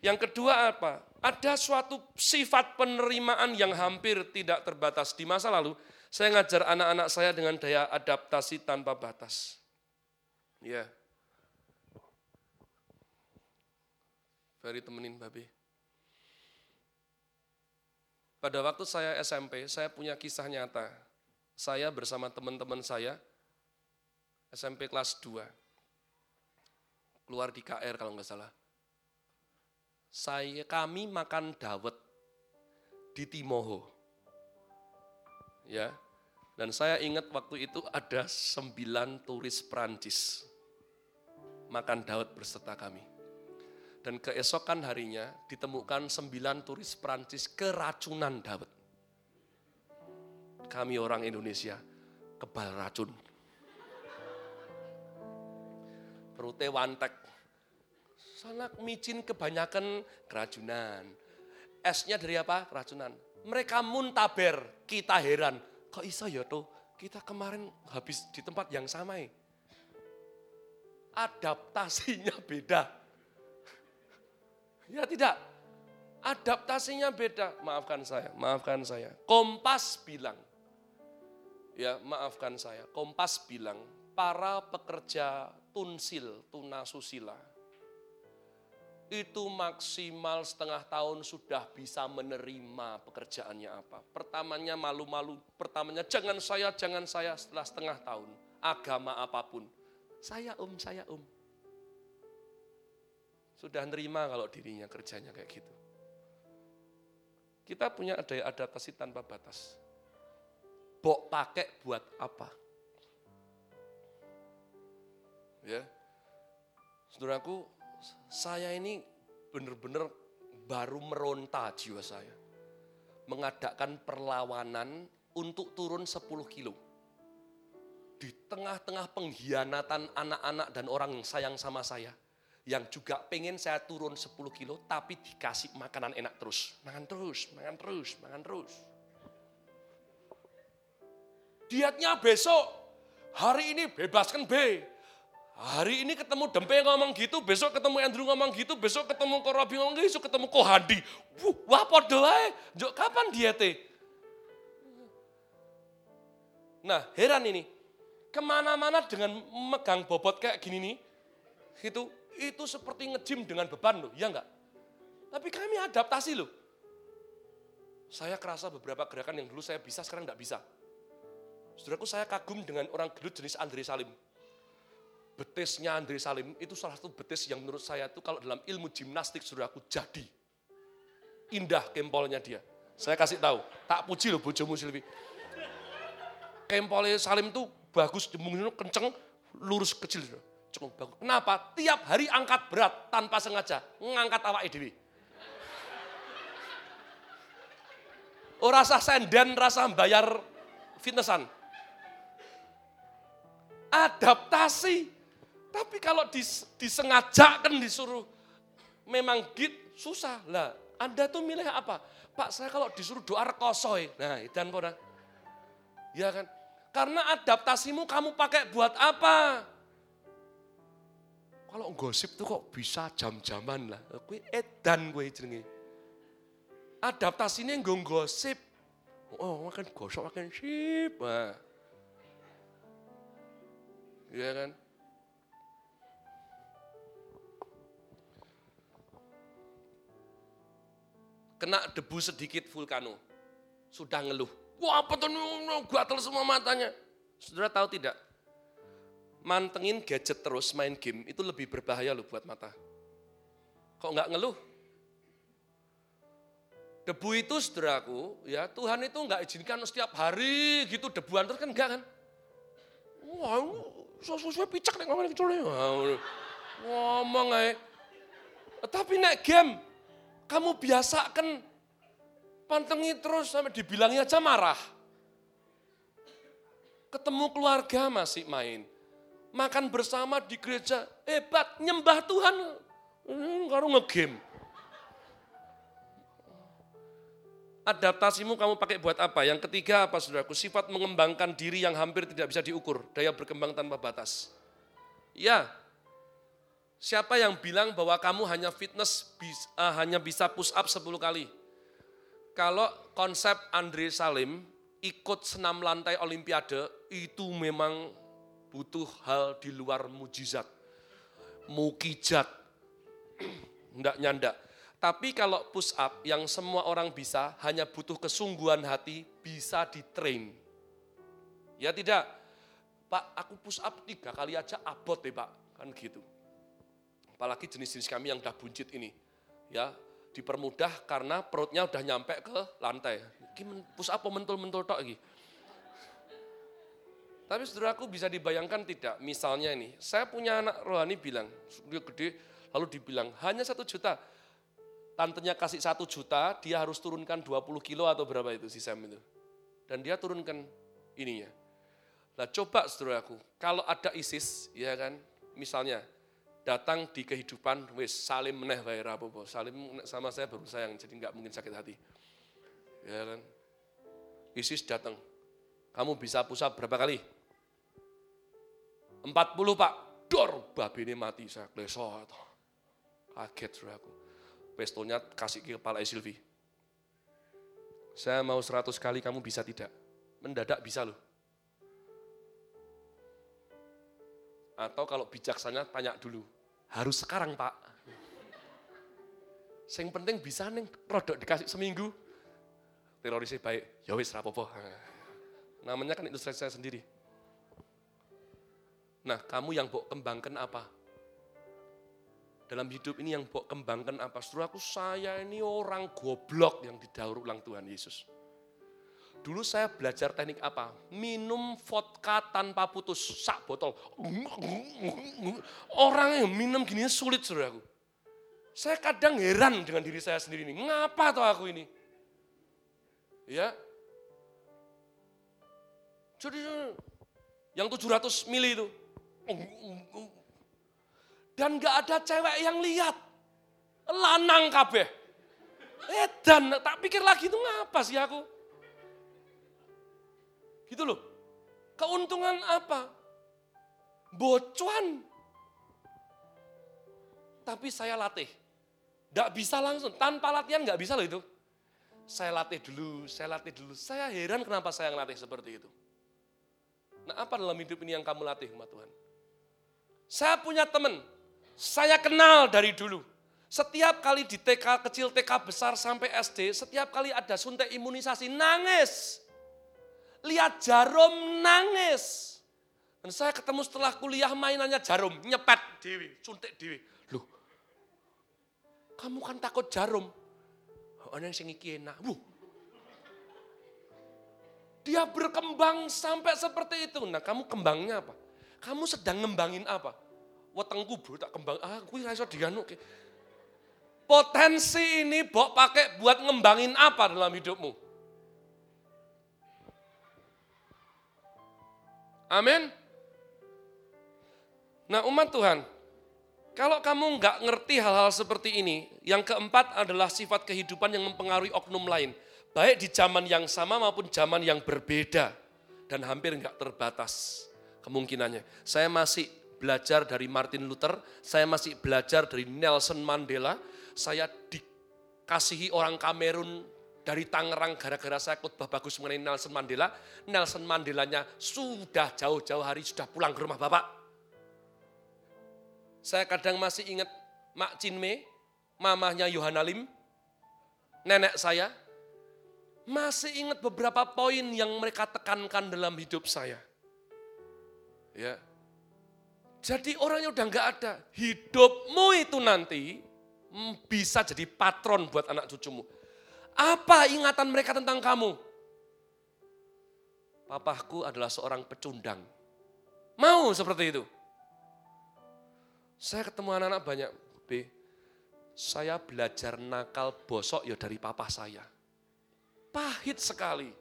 Yang kedua apa? Ada suatu sifat penerimaan yang hampir tidak terbatas. Di masa lalu, saya ngajar anak-anak saya dengan daya adaptasi tanpa batas. Ya, Ferry temenin babi. Pada waktu saya SMP, saya punya kisah nyata. Saya bersama teman-teman saya, SMP kelas 2. Keluar di KR kalau nggak salah. Saya kami makan dawet di Timoho. Ya. Dan saya ingat waktu itu ada sembilan turis Prancis makan dawet berserta kami. Dan keesokan harinya ditemukan sembilan turis Perancis keracunan dawet. Kami orang Indonesia kebal racun. Perutnya wantek. Sanak micin kebanyakan keracunan. Esnya dari apa? Keracunan. Mereka muntaber, kita heran. Kok bisa ya tuh? Kita kemarin habis di tempat yang sama ya. Adaptasinya beda Ya tidak. Adaptasinya beda. Maafkan saya, maafkan saya. Kompas bilang. Ya, maafkan saya. Kompas bilang, para pekerja tunsil, tunasusila, itu maksimal setengah tahun sudah bisa menerima pekerjaannya apa. Pertamanya malu-malu, pertamanya jangan saya, jangan saya setelah setengah tahun. Agama apa pun. Saya om, saya om sudah nerima kalau dirinya kerjanya kayak gitu. Kita punya daya adaptasi tanpa batas. Bok pakai buat apa? Ya. Saudaraku, saya ini benar-benar baru meronta jiwa saya. Mengadakan perlawanan untuk turun 10 kilo. Di tengah-tengah pengkhianatan anak-anak dan orang yang sayang sama saya yang juga pengen saya turun 10 kilo tapi dikasih makanan enak terus. Makan terus, makan terus, makan terus. Dietnya besok, hari ini bebaskan B. Hari ini ketemu Dempe ngomong gitu, besok ketemu Andrew ngomong gitu, besok ketemu Korobi ngomong gitu, besok ketemu Kohandi. Wah podo ae, Jok, kapan diete? Nah heran ini, ke mana-mana dengan megang bobot kayak gini nih, itu itu seperti ngejim dengan beban loh, ya enggak? Tapi kami adaptasi loh. Saya kerasa beberapa gerakan yang dulu saya bisa, sekarang enggak bisa. Saudaraku saya kagum dengan orang gelut jenis Andre Salim. Betisnya Andre Salim itu salah satu betis yang menurut saya itu kalau dalam ilmu gimnastik saudaraku jadi. Indah kempolnya dia. Saya kasih tahu, tak puji loh bojomu Silvi. Kempolnya Salim tuh bagus, jembungnya kenceng, lurus kecil. Cukup bagus. Kenapa? Tiap hari angkat berat tanpa sengaja, ngangkat awak edw. Oh rasa senden, rasa bayar fitnessan. Adaptasi. Tapi kalau dis, disengajakan disuruh memang git susah lah. Anda tuh milih apa? Pak saya kalau disuruh doa rekosoy. Nah dan pernah. Ya kan? Karena adaptasimu kamu pakai buat apa? Kalau gosip tuh kok bisa jam-jaman lah. Kue edan gue jenenge. Adaptasinya nggak gosip. Oh, makan gosok, makan sip. Nah. Iya kan? Kena debu sedikit vulkano. Sudah ngeluh. Wah apa tuh gatel semua matanya. Saudara tahu tidak? Mantengin gadget terus main game itu lebih berbahaya loh buat mata. Kok nggak ngeluh? Debu itu saudaraku, ya Tuhan itu nggak izinkan setiap hari gitu debuan terus kan enggak kan? Wah, sesuai picak nih ngomong kecuali. Ngomong aja. Tapi naik game, kamu biasakan pantengi terus sampai dibilangnya aja marah. Ketemu keluarga masih main. Makan bersama di gereja, hebat, nyembah Tuhan. Kamu ngegame. Adaptasimu kamu pakai buat apa? Yang ketiga apa saudaraku? Sifat mengembangkan diri yang hampir tidak bisa diukur. Daya berkembang tanpa batas. Ya, siapa yang bilang bahwa kamu hanya fitness, uh, hanya bisa push up 10 kali? Kalau konsep Andre Salim ikut senam lantai olimpiade, itu memang butuh hal di luar mujizat. Mukijat. Enggak nyandak tapi kalau push up yang semua orang bisa, hanya butuh kesungguhan hati, bisa ditrain. Ya tidak, Pak aku push up tiga kali aja abot deh Pak, kan gitu. Apalagi jenis-jenis kami yang udah buncit ini. Ya, dipermudah karena perutnya udah nyampe ke lantai. Push up mentul-mentul tok lagi. Tapi saudaraku bisa dibayangkan tidak, misalnya ini, saya punya anak rohani bilang, dia gede, lalu dibilang, hanya satu juta, tantenya kasih satu juta, dia harus turunkan 20 kilo atau berapa itu si Sam itu. Dan dia turunkan ininya. Nah coba saudaraku, kalau ada ISIS, ya kan, misalnya datang di kehidupan, wis salim meneh wae rapopo, salim sama saya baru sayang, jadi nggak mungkin sakit hati. Ya kan, ISIS datang, kamu bisa pusat berapa kali? 40 pak, dor, babi ini mati, saya klesot. Kaget saudaraku pistolnya kasih ke kepala Silvi. Saya mau 100 kali kamu bisa tidak? Mendadak bisa loh. Atau kalau bijaksana tanya dulu, harus sekarang pak. Yang penting bisa neng produk dikasih seminggu. Terorisnya baik, ya rapopo. Namanya kan ilustrasi saya sendiri. Nah kamu yang mau kembangkan apa? dalam hidup ini yang bawa kembangkan apa? aku saya ini orang goblok yang didaur ulang Tuhan Yesus. Dulu saya belajar teknik apa? Minum vodka tanpa putus, sak botol. Orang yang minum gini sulit aku. Saya kadang heran dengan diri saya sendiri ini. Ngapa tuh aku ini? Ya. Jadi yang 700 mili itu dan gak ada cewek yang lihat. Lanang kabeh. Eh dan tak pikir lagi itu ngapa sih aku? Gitu loh. Keuntungan apa? Bocuan. Tapi saya latih. Gak bisa langsung, tanpa latihan gak bisa loh itu. Saya latih dulu, saya latih dulu. Saya heran kenapa saya ngelatih seperti itu. Nah apa dalam hidup ini yang kamu latih umat Tuhan? Saya punya teman, saya kenal dari dulu. Setiap kali di TK kecil, TK besar sampai SD, setiap kali ada suntik imunisasi, nangis. Lihat jarum, nangis. Dan saya ketemu setelah kuliah mainannya jarum, nyepet dewi, suntik dewi. Loh, kamu kan takut jarum. Orang yang iki enak. Wuh. Dia berkembang sampai seperti itu. Nah kamu kembangnya apa? Kamu sedang ngembangin apa? wetengku bro tak kembang, ah ra iso dianu. Potensi ini bok pakai buat ngembangin apa dalam hidupmu? Amin. Nah umat Tuhan, kalau kamu nggak ngerti hal-hal seperti ini, yang keempat adalah sifat kehidupan yang mempengaruhi oknum lain. Baik di zaman yang sama maupun zaman yang berbeda. Dan hampir nggak terbatas kemungkinannya. Saya masih belajar dari Martin Luther, saya masih belajar dari Nelson Mandela, saya dikasihi orang Kamerun dari Tangerang gara-gara saya khotbah bagus mengenai Nelson Mandela. Nelson Mandelanya sudah jauh-jauh hari sudah pulang ke rumah Bapak. Saya kadang masih ingat Mak Cinme, mamahnya Yohana Lim, nenek saya. Masih ingat beberapa poin yang mereka tekankan dalam hidup saya. Ya. Jadi orangnya udah nggak ada. Hidupmu itu nanti bisa jadi patron buat anak cucumu. Apa ingatan mereka tentang kamu? Papahku adalah seorang pecundang. Mau seperti itu? Saya ketemu anak-anak banyak, B, saya belajar nakal bosok ya dari papa saya. Pahit sekali.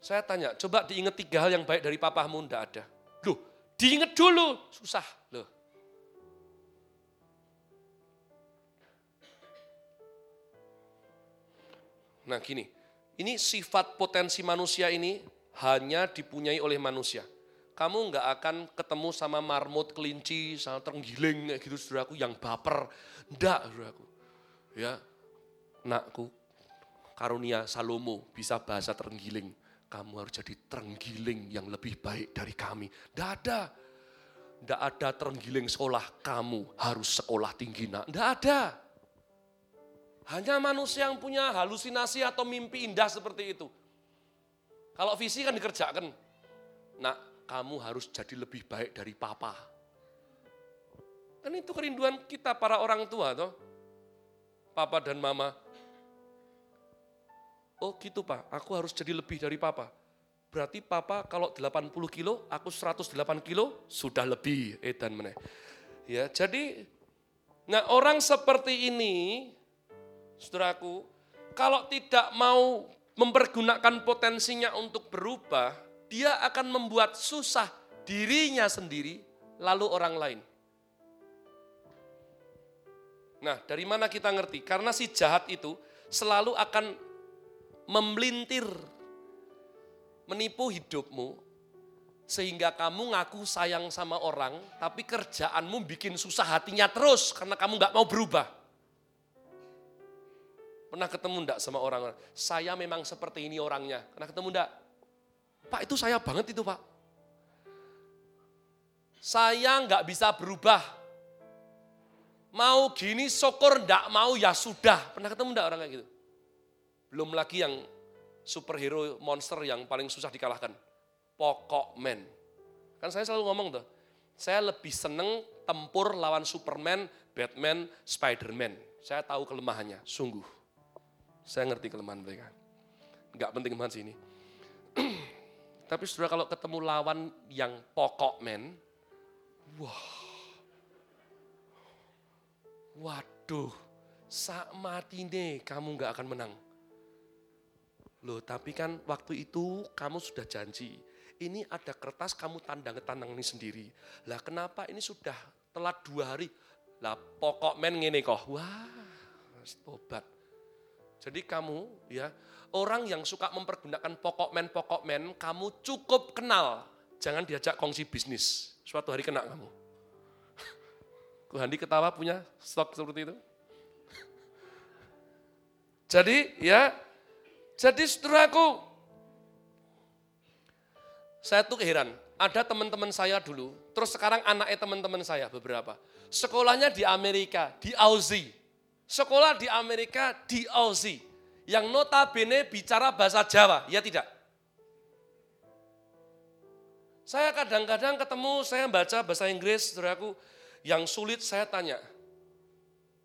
Saya tanya, coba diingat tiga hal yang baik dari papamu, enggak ada. Loh, diingat dulu, susah Nah gini, ini sifat potensi manusia ini hanya dipunyai oleh manusia kamu nggak akan ketemu sama marmut, kelinci, sama terenggiling kayak gitu saudaraku yang baper. Enggak saudaraku. Ya, nakku, karunia Salomo bisa bahasa terenggiling. Kamu harus jadi terenggiling yang lebih baik dari kami. Enggak ada. Enggak ada terenggiling sekolah, kamu harus sekolah tinggi nak. Enggak ada. Hanya manusia yang punya halusinasi atau mimpi indah seperti itu. Kalau visi kan dikerjakan. Nah, kamu harus jadi lebih baik dari papa. Kan itu kerinduan kita para orang tua toh. Papa dan mama. Oh gitu pak, aku harus jadi lebih dari papa. Berarti papa kalau 80 kilo, aku 108 kilo, sudah lebih edan meneh. Ya, jadi nah orang seperti ini, saudaraku, kalau tidak mau mempergunakan potensinya untuk berubah, dia akan membuat susah dirinya sendiri, lalu orang lain. Nah, dari mana kita ngerti? Karena si jahat itu selalu akan memelintir, menipu hidupmu, sehingga kamu ngaku sayang sama orang, tapi kerjaanmu bikin susah hatinya terus karena kamu nggak mau berubah. Pernah ketemu enggak sama orang? Saya memang seperti ini orangnya. Pernah ketemu enggak? Pak itu saya banget itu Pak. Saya nggak bisa berubah. Mau gini syukur ndak mau ya sudah. Pernah ketemu ndak orang kayak gitu? Belum lagi yang superhero monster yang paling susah dikalahkan. Pokok men. Kan saya selalu ngomong tuh, saya lebih seneng tempur lawan Superman, Batman, Spiderman. Saya tahu kelemahannya, sungguh. Saya ngerti kelemahan mereka. Enggak penting banget sih ini. Tapi saudara kalau ketemu lawan yang pokok men, wah, waduh, saat mati nih kamu nggak akan menang. Loh tapi kan waktu itu kamu sudah janji, ini ada kertas kamu tandang tandang ini sendiri. Lah kenapa ini sudah telat dua hari? Lah pokok men ngene kok, wah, tobat. Jadi kamu ya orang yang suka mempergunakan pokok men pokok men, kamu cukup kenal. Jangan diajak kongsi bisnis. Suatu hari kena kamu. Handi ketawa punya stok seperti itu. Jadi ya, jadi saudaraku, saya tuh heran. Ada teman-teman saya dulu, terus sekarang anaknya teman-teman saya beberapa. Sekolahnya di Amerika, di Aussie. Sekolah di Amerika, di Aussie yang notabene bicara bahasa Jawa, ya tidak? Saya kadang-kadang ketemu, saya baca bahasa Inggris, saudaraku, yang sulit saya tanya,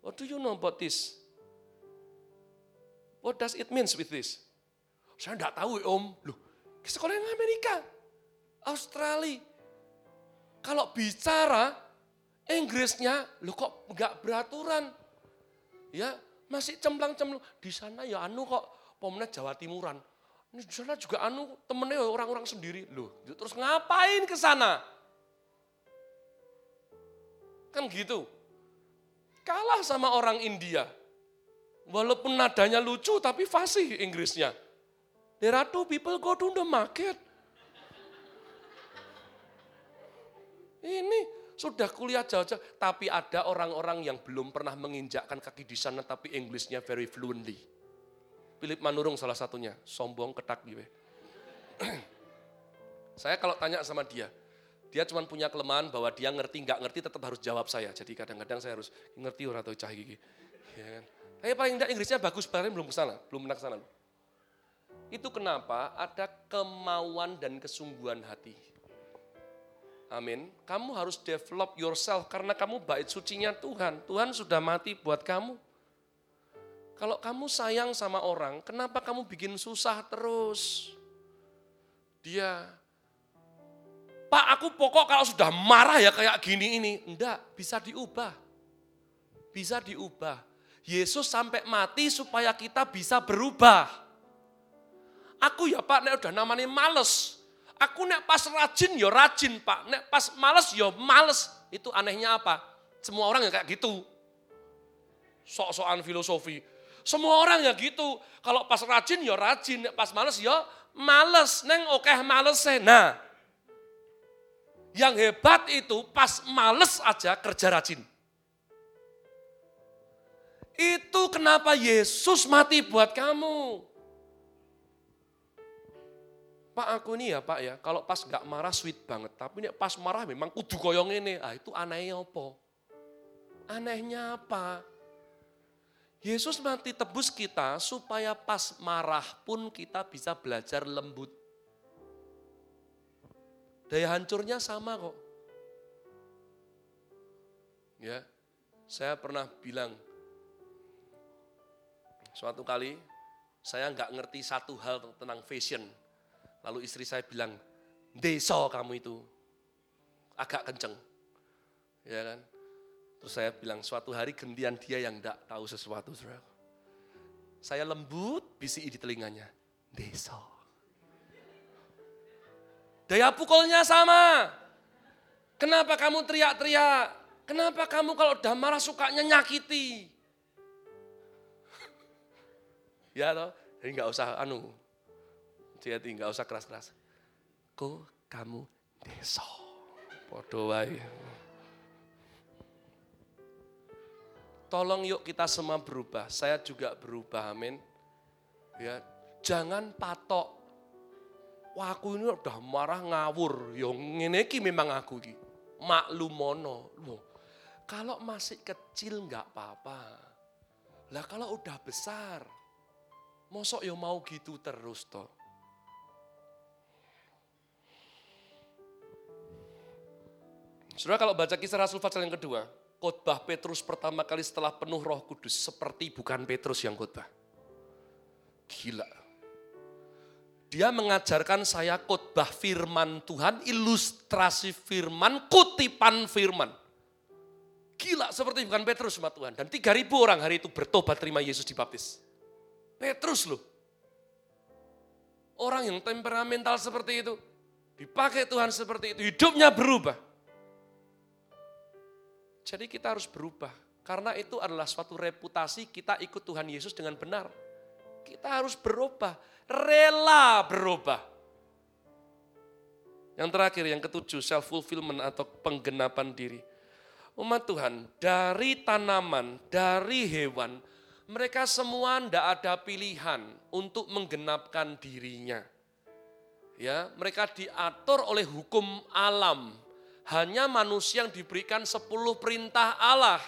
what do you know about this? What does it means with this? Saya enggak tahu om, loh, sekolah yang Amerika, Australia. Kalau bicara Inggrisnya, lo kok enggak beraturan? Ya, masih cemplang-cemplung. Di sana ya anu kok, pemenang Jawa Timuran. Ini di sana juga anu temennya orang-orang sendiri. Loh, terus ngapain ke sana? Kan gitu. Kalah sama orang India. Walaupun nadanya lucu tapi fasih Inggrisnya. There are two people go to the market. Ini sudah kuliah jauh-jauh, tapi ada orang-orang yang belum pernah menginjakkan kaki di sana, tapi Inggrisnya very fluently. Philip Manurung salah satunya, sombong ketak gitu. saya kalau tanya sama dia, dia cuma punya kelemahan bahwa dia ngerti nggak ngerti tetap harus jawab saya. Jadi kadang-kadang saya harus ngerti orang atau cah gigi. Ya kan? Tapi paling tidak Inggrisnya bagus, barangnya belum ke sana, belum pernah ke sana. Itu kenapa ada kemauan dan kesungguhan hati. Amin. Kamu harus develop yourself karena kamu bait sucinya Tuhan. Tuhan sudah mati buat kamu. Kalau kamu sayang sama orang, kenapa kamu bikin susah terus? Dia Pak aku pokok kalau sudah marah ya kayak gini ini. Enggak, bisa diubah. Bisa diubah. Yesus sampai mati supaya kita bisa berubah. Aku ya Pak, nek udah namanya males. Aku nek pas rajin ya rajin Pak, nek pas males ya males. Itu anehnya apa? Semua orang ya kayak gitu. Sok-sokan filosofi. Semua orang ya gitu. Kalau pas rajin ya rajin, nek pas males ya males. Neng oke males Nah, yang hebat itu pas males aja kerja rajin. Itu kenapa Yesus mati buat kamu. Pak aku ini ya Pak ya, kalau pas nggak marah sweet banget. Tapi ini pas marah memang kudu koyong ini. Ah itu anehnya apa? Anehnya apa? Yesus mati tebus kita supaya pas marah pun kita bisa belajar lembut. Daya hancurnya sama kok. Ya, saya pernah bilang, suatu kali saya nggak ngerti satu hal tentang fashion. Lalu istri saya bilang, deso kamu itu, agak kenceng. Ya kan? Terus saya bilang, suatu hari gantian dia yang nggak tahu sesuatu. Saya lembut, bisi di telinganya, deso. Daya pukulnya sama. Kenapa kamu teriak-teriak? Kenapa kamu kalau udah marah sukanya nyakiti? ya toh, jadi nggak usah anu, jadi nggak usah keras-keras. Kok kamu deso, podo wae. Tolong yuk kita semua berubah. Saya juga berubah, amin. Ya, jangan patok Wah aku ini udah marah ngawur. Yang ngene iki memang aku. Maklumono. Loh, kalau masih kecil nggak apa-apa. Lah kalau udah besar, mosok ya mau gitu terus toh. Saudara kalau baca kisah Rasul Fatsal yang kedua, khotbah Petrus pertama kali setelah penuh roh kudus, seperti bukan Petrus yang khotbah. Gila, dia mengajarkan saya khotbah firman Tuhan, ilustrasi firman, kutipan firman. Gila seperti bukan Petrus sama Tuhan. Dan 3000 orang hari itu bertobat terima Yesus dibaptis. Petrus loh. Orang yang temperamental seperti itu. Dipakai Tuhan seperti itu. Hidupnya berubah. Jadi kita harus berubah. Karena itu adalah suatu reputasi kita ikut Tuhan Yesus dengan benar. Kita harus berubah rela berubah. Yang terakhir, yang ketujuh, self-fulfillment atau penggenapan diri. Umat Tuhan, dari tanaman, dari hewan, mereka semua tidak ada pilihan untuk menggenapkan dirinya. Ya, mereka diatur oleh hukum alam. Hanya manusia yang diberikan sepuluh perintah Allah.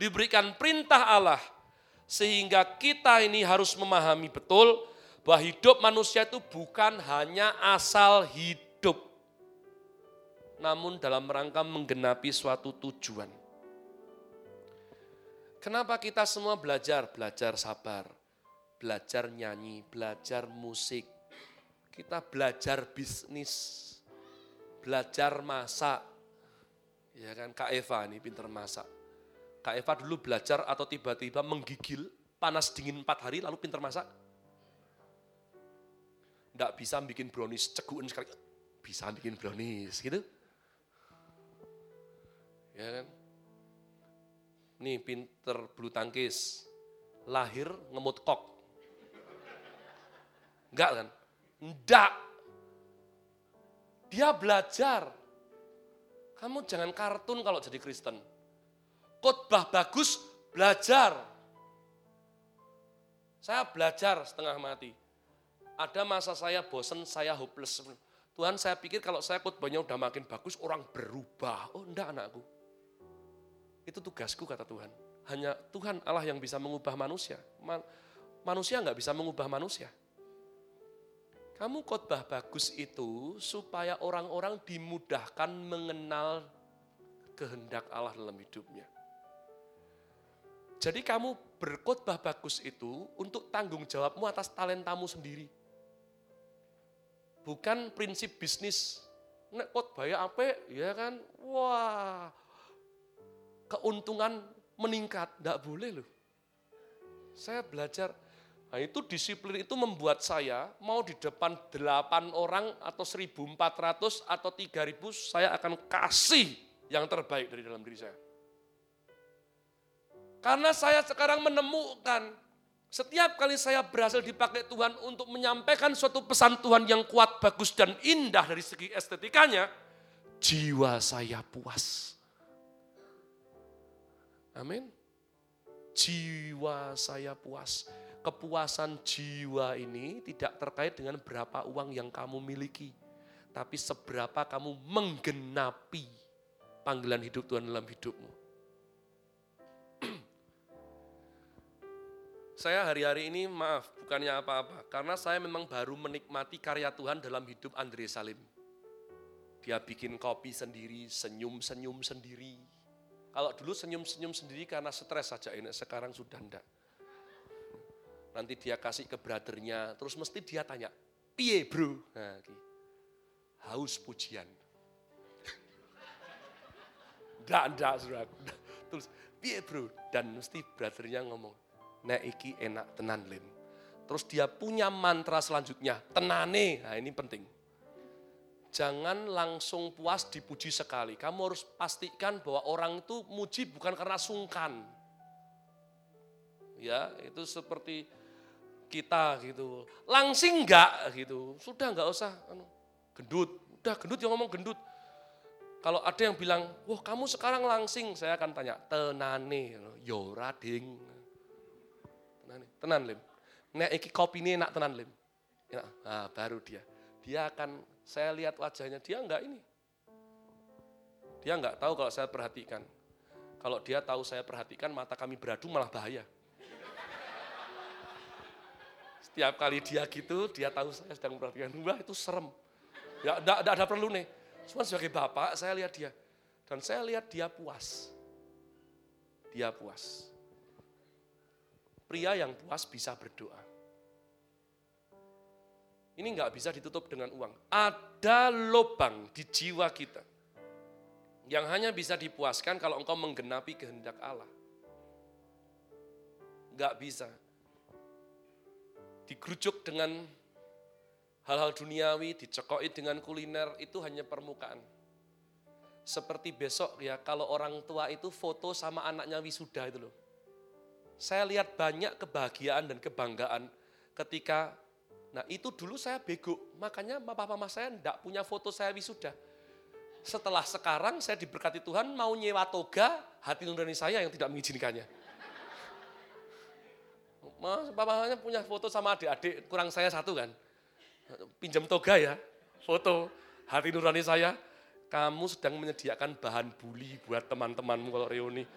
Diberikan perintah Allah. Sehingga kita ini harus memahami betul bahwa hidup manusia itu bukan hanya asal hidup, namun dalam rangka menggenapi suatu tujuan. Kenapa kita semua belajar? Belajar sabar, belajar nyanyi, belajar musik, kita belajar bisnis, belajar masak. Ya kan, Kak Eva ini pinter masak. Kak Eva dulu belajar atau tiba-tiba menggigil, panas dingin empat hari lalu pinter masak Nggak bisa bikin brownies, ceguin sekali. Bisa bikin brownies, gitu. Ya kan? Nih pinter bulu tangkis, lahir ngemut kok. Enggak kan? Enggak. Dia belajar. Kamu jangan kartun kalau jadi Kristen. Khotbah bagus, belajar. Saya belajar setengah mati. Ada masa saya bosen, saya hopeless. Tuhan saya pikir kalau saya khotbahnya udah makin bagus, orang berubah. Oh enggak anakku. Itu tugasku kata Tuhan. Hanya Tuhan Allah yang bisa mengubah manusia. Manusia nggak bisa mengubah manusia. Kamu khotbah bagus itu supaya orang-orang dimudahkan mengenal kehendak Allah dalam hidupnya. Jadi kamu berkhotbah bagus itu untuk tanggung jawabmu atas talentamu sendiri. Bukan prinsip bisnis. Nek khotbah ya apa? Ya kan? Wah, keuntungan meningkat. Tidak boleh loh. Saya belajar, nah itu disiplin itu membuat saya mau di depan 8 orang atau 1400 atau 3000 saya akan kasih yang terbaik dari dalam diri saya. Karena saya sekarang menemukan setiap kali saya berhasil dipakai Tuhan untuk menyampaikan suatu pesan Tuhan yang kuat, bagus, dan indah dari segi estetikanya, jiwa saya puas. Amin. Jiwa saya puas. Kepuasan jiwa ini tidak terkait dengan berapa uang yang kamu miliki. Tapi seberapa kamu menggenapi panggilan hidup Tuhan dalam hidupmu. saya hari-hari ini maaf, bukannya apa-apa. Karena saya memang baru menikmati karya Tuhan dalam hidup Andre Salim. Dia bikin kopi sendiri, senyum-senyum sendiri kalau dulu senyum-senyum sendiri karena stres saja ini, sekarang sudah enggak. Nanti dia kasih ke brothernya, terus mesti dia tanya, piye bro? Nah, haus pujian. Enggak, enggak. Terus, piye bro? Dan mesti brothernya ngomong, nek iki enak tenan lim. Terus dia punya mantra selanjutnya, tenane. Nah ini penting jangan langsung puas dipuji sekali. Kamu harus pastikan bahwa orang itu muji bukan karena sungkan. Ya, itu seperti kita gitu. Langsing enggak gitu. Sudah enggak usah anu, gendut. Udah gendut yang ngomong gendut. Kalau ada yang bilang, wah kamu sekarang langsing, saya akan tanya, tenane, yo rading. Tenane, tenan lim. Nek iki kopi ini enak tenan lim. Ya, nah, baru dia. Dia akan saya lihat wajahnya, dia enggak ini. Dia enggak tahu kalau saya perhatikan. Kalau dia tahu saya perhatikan, mata kami beradu malah bahaya. Setiap kali dia gitu, dia tahu saya sedang memperhatikan. Wah itu serem. Ya enggak, enggak ada perlu nih. Cuma sebagai bapak, saya lihat dia. Dan saya lihat dia puas. Dia puas. Pria yang puas bisa berdoa. Ini nggak bisa ditutup dengan uang. Ada lubang di jiwa kita yang hanya bisa dipuaskan kalau engkau menggenapi kehendak Allah. Nggak bisa. Digerujuk dengan hal-hal duniawi, dicekoi dengan kuliner, itu hanya permukaan. Seperti besok ya, kalau orang tua itu foto sama anaknya wisuda itu loh. Saya lihat banyak kebahagiaan dan kebanggaan ketika Nah itu dulu saya bego, makanya papa mama saya enggak punya foto saya wisuda. Setelah sekarang saya diberkati Tuhan mau nyewa toga, hati nurani saya yang tidak mengizinkannya. Mas, papanya punya foto sama adik-adik, kurang saya satu kan. Pinjam toga ya, foto hati nurani saya. Kamu sedang menyediakan bahan bully buat teman-temanmu kalau reuni.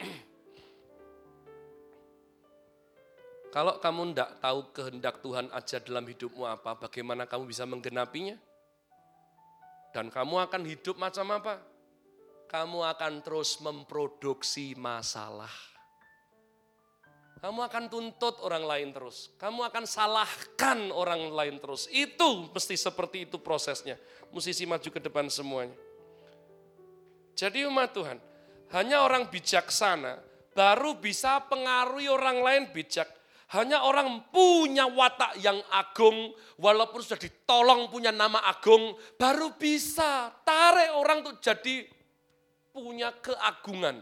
Kalau kamu tidak tahu kehendak Tuhan aja dalam hidupmu apa, bagaimana kamu bisa menggenapinya? Dan kamu akan hidup macam apa? Kamu akan terus memproduksi masalah. Kamu akan tuntut orang lain terus. Kamu akan salahkan orang lain terus. Itu mesti seperti itu prosesnya. Musisi maju ke depan semuanya. Jadi umat Tuhan, hanya orang bijaksana baru bisa pengaruhi orang lain bijak Hanya orang punya watak yang agung, walaupun sudah ditolong punya nama agung, baru bisa tarik orang untuk jadi punya keagungan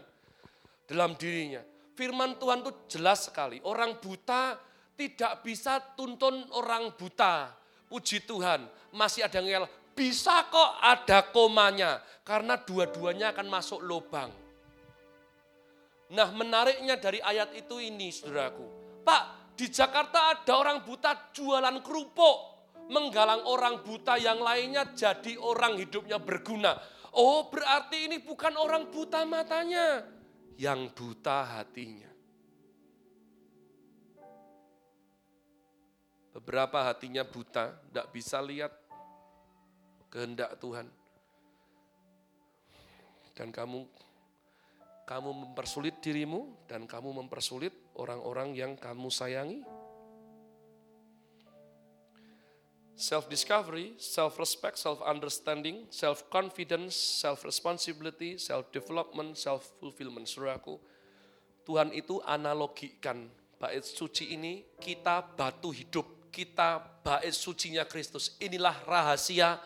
dalam dirinya. Firman Tuhan itu jelas sekali, orang buta tidak bisa tuntun orang buta. Puji Tuhan, masih ada ngel, bisa kok ada komanya, karena dua-duanya akan masuk lubang. Nah menariknya dari ayat itu ini saudaraku, Pak di Jakarta ada orang buta jualan kerupuk, menggalang orang buta yang lainnya jadi orang hidupnya berguna. Oh, berarti ini bukan orang buta matanya, yang buta hatinya. Beberapa hatinya buta, tidak bisa lihat kehendak Tuhan. Dan kamu kamu mempersulit dirimu dan kamu mempersulit orang-orang yang kamu sayangi. Self-discovery, self-respect, self-understanding, self-confidence, self-responsibility, self-development, self-fulfillment. Saudaraku, Tuhan itu analogikan bait suci ini kita batu hidup, kita bait sucinya Kristus. Inilah rahasia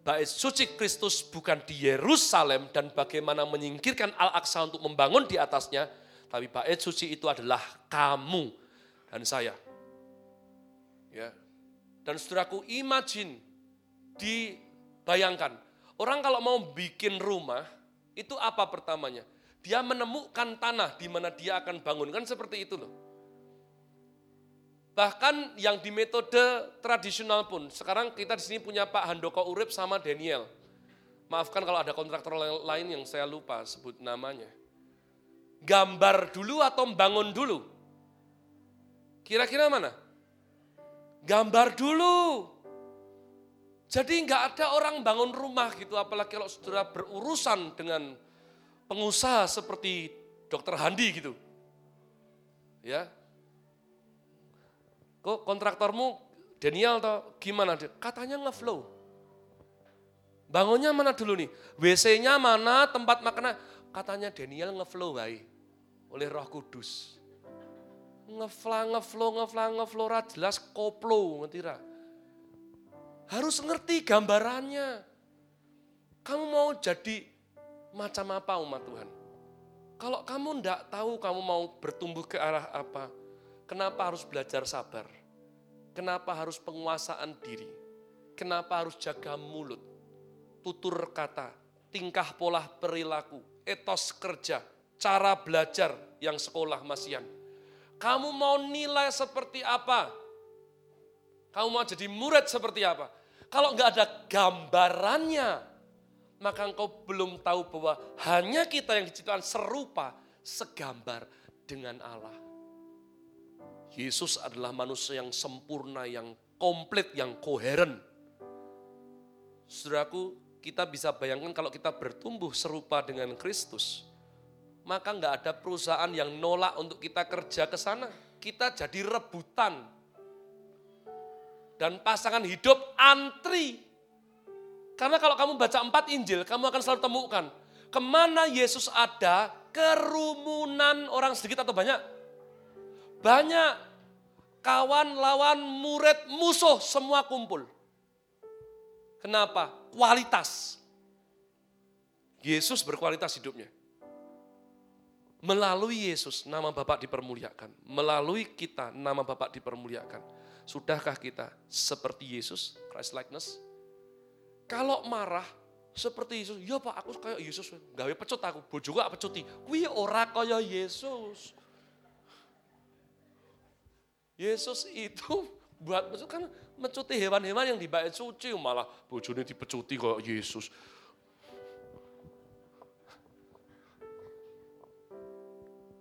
bait suci Kristus bukan di Yerusalem dan bagaimana menyingkirkan Al-Aqsa untuk membangun di atasnya, tapi bait suci itu adalah kamu dan saya. Ya. Dan saudaraku, imagine, dibayangkan, orang kalau mau bikin rumah, itu apa pertamanya? Dia menemukan tanah di mana dia akan bangun, kan seperti itu loh. Bahkan yang di metode tradisional pun, sekarang kita di sini punya Pak Handoko Urip sama Daniel. Maafkan kalau ada kontraktor lain yang saya lupa sebut namanya. Gambar dulu atau bangun dulu? Kira-kira mana? Gambar dulu. Jadi nggak ada orang bangun rumah gitu, apalagi kalau saudara berurusan dengan pengusaha seperti Dokter Handi gitu. Ya, Kok kontraktormu Daniel atau gimana? Katanya ngeflow. Bangunnya mana dulu nih? WC-nya mana, tempat makan? Katanya Daniel ngeflow baik oleh roh kudus. Ngefla, ngeflow, ngefla, ngeflow, jelas koplo, ngerti Harus ngerti gambarannya. Kamu mau jadi macam apa umat Tuhan? Kalau kamu ndak tahu kamu mau bertumbuh ke arah apa, kenapa harus belajar sabar? Kenapa harus penguasaan diri? Kenapa harus jaga mulut? Tutur kata, tingkah pola perilaku, etos kerja, cara belajar yang sekolah masian. Kamu mau nilai seperti apa? Kamu mau jadi murid seperti apa? Kalau nggak ada gambarannya, maka engkau belum tahu bahwa hanya kita yang diciptakan serupa, segambar dengan Allah. Yesus adalah manusia yang sempurna, yang komplit, yang koheren. Saudaraku, kita bisa bayangkan kalau kita bertumbuh serupa dengan Kristus, maka nggak ada perusahaan yang nolak untuk kita kerja ke sana. Kita jadi rebutan. Dan pasangan hidup antri. Karena kalau kamu baca empat Injil, kamu akan selalu temukan. Ke mana Yesus ada, kerumunan orang sedikit atau banyak? Banyak kawan, lawan, murid, musuh semua kumpul. Kenapa? Kualitas. Yesus berkualitas hidupnya. Melalui Yesus nama Bapak dipermuliakan. Melalui kita nama Bapak dipermuliakan. Sudahkah kita seperti Yesus, Christ likeness? Kalau marah seperti Yesus, ya Pak aku kayak Yesus, gawe pecut aku, bojo gak pecuti. Kuwi ora kaya Yesus. Yesus itu buat kan mencuti hewan-hewan yang dibaik suci malah bojone dipecuti kok Yesus.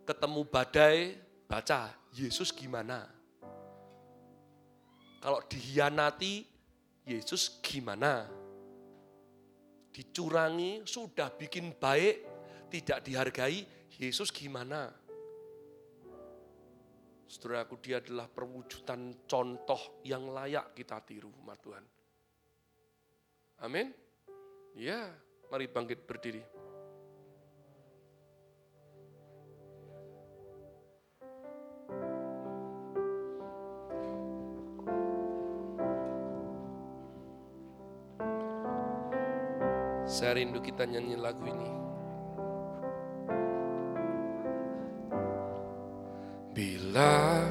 Ketemu badai, baca Yesus gimana? Kalau dihianati, Yesus gimana? Dicurangi, sudah bikin baik, tidak dihargai, Yesus gimana? Saudaraku, dia adalah perwujudan contoh yang layak kita tiru, umat Tuhan. Amin. Ya, mari bangkit berdiri. Saya rindu kita nyanyi lagu ini. Bila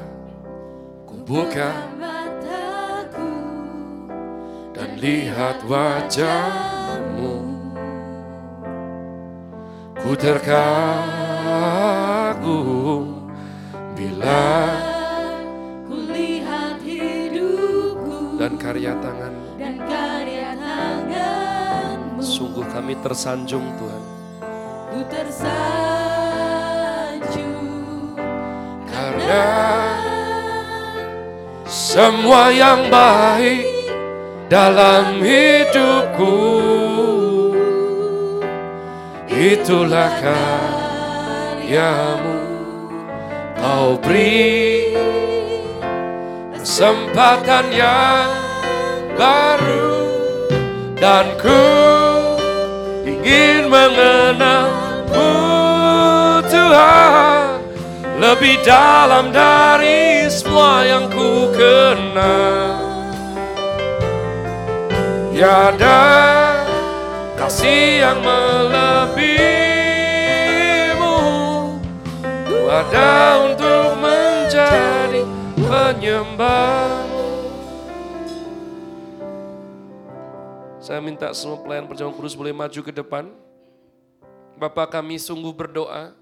ku buka mataku dan lihat wajahmu, ku terkagum bila ku lihat hidupku dan karya tanganmu. Sungguh kami tersanjung Tuhan. ku tersanjung Karena semua yang baik dalam hidupku itulah karyamu kau beri kesempatan yang baru dan ku ingin mengenalmu Tuhan lebih dalam dari semua yang ku kenal. Tiada kasih yang melebihimu. Ku ada untuk menjadi penyembahmu. Saya minta semua pelayan perjamuan kudus boleh maju ke depan. Bapak kami sungguh berdoa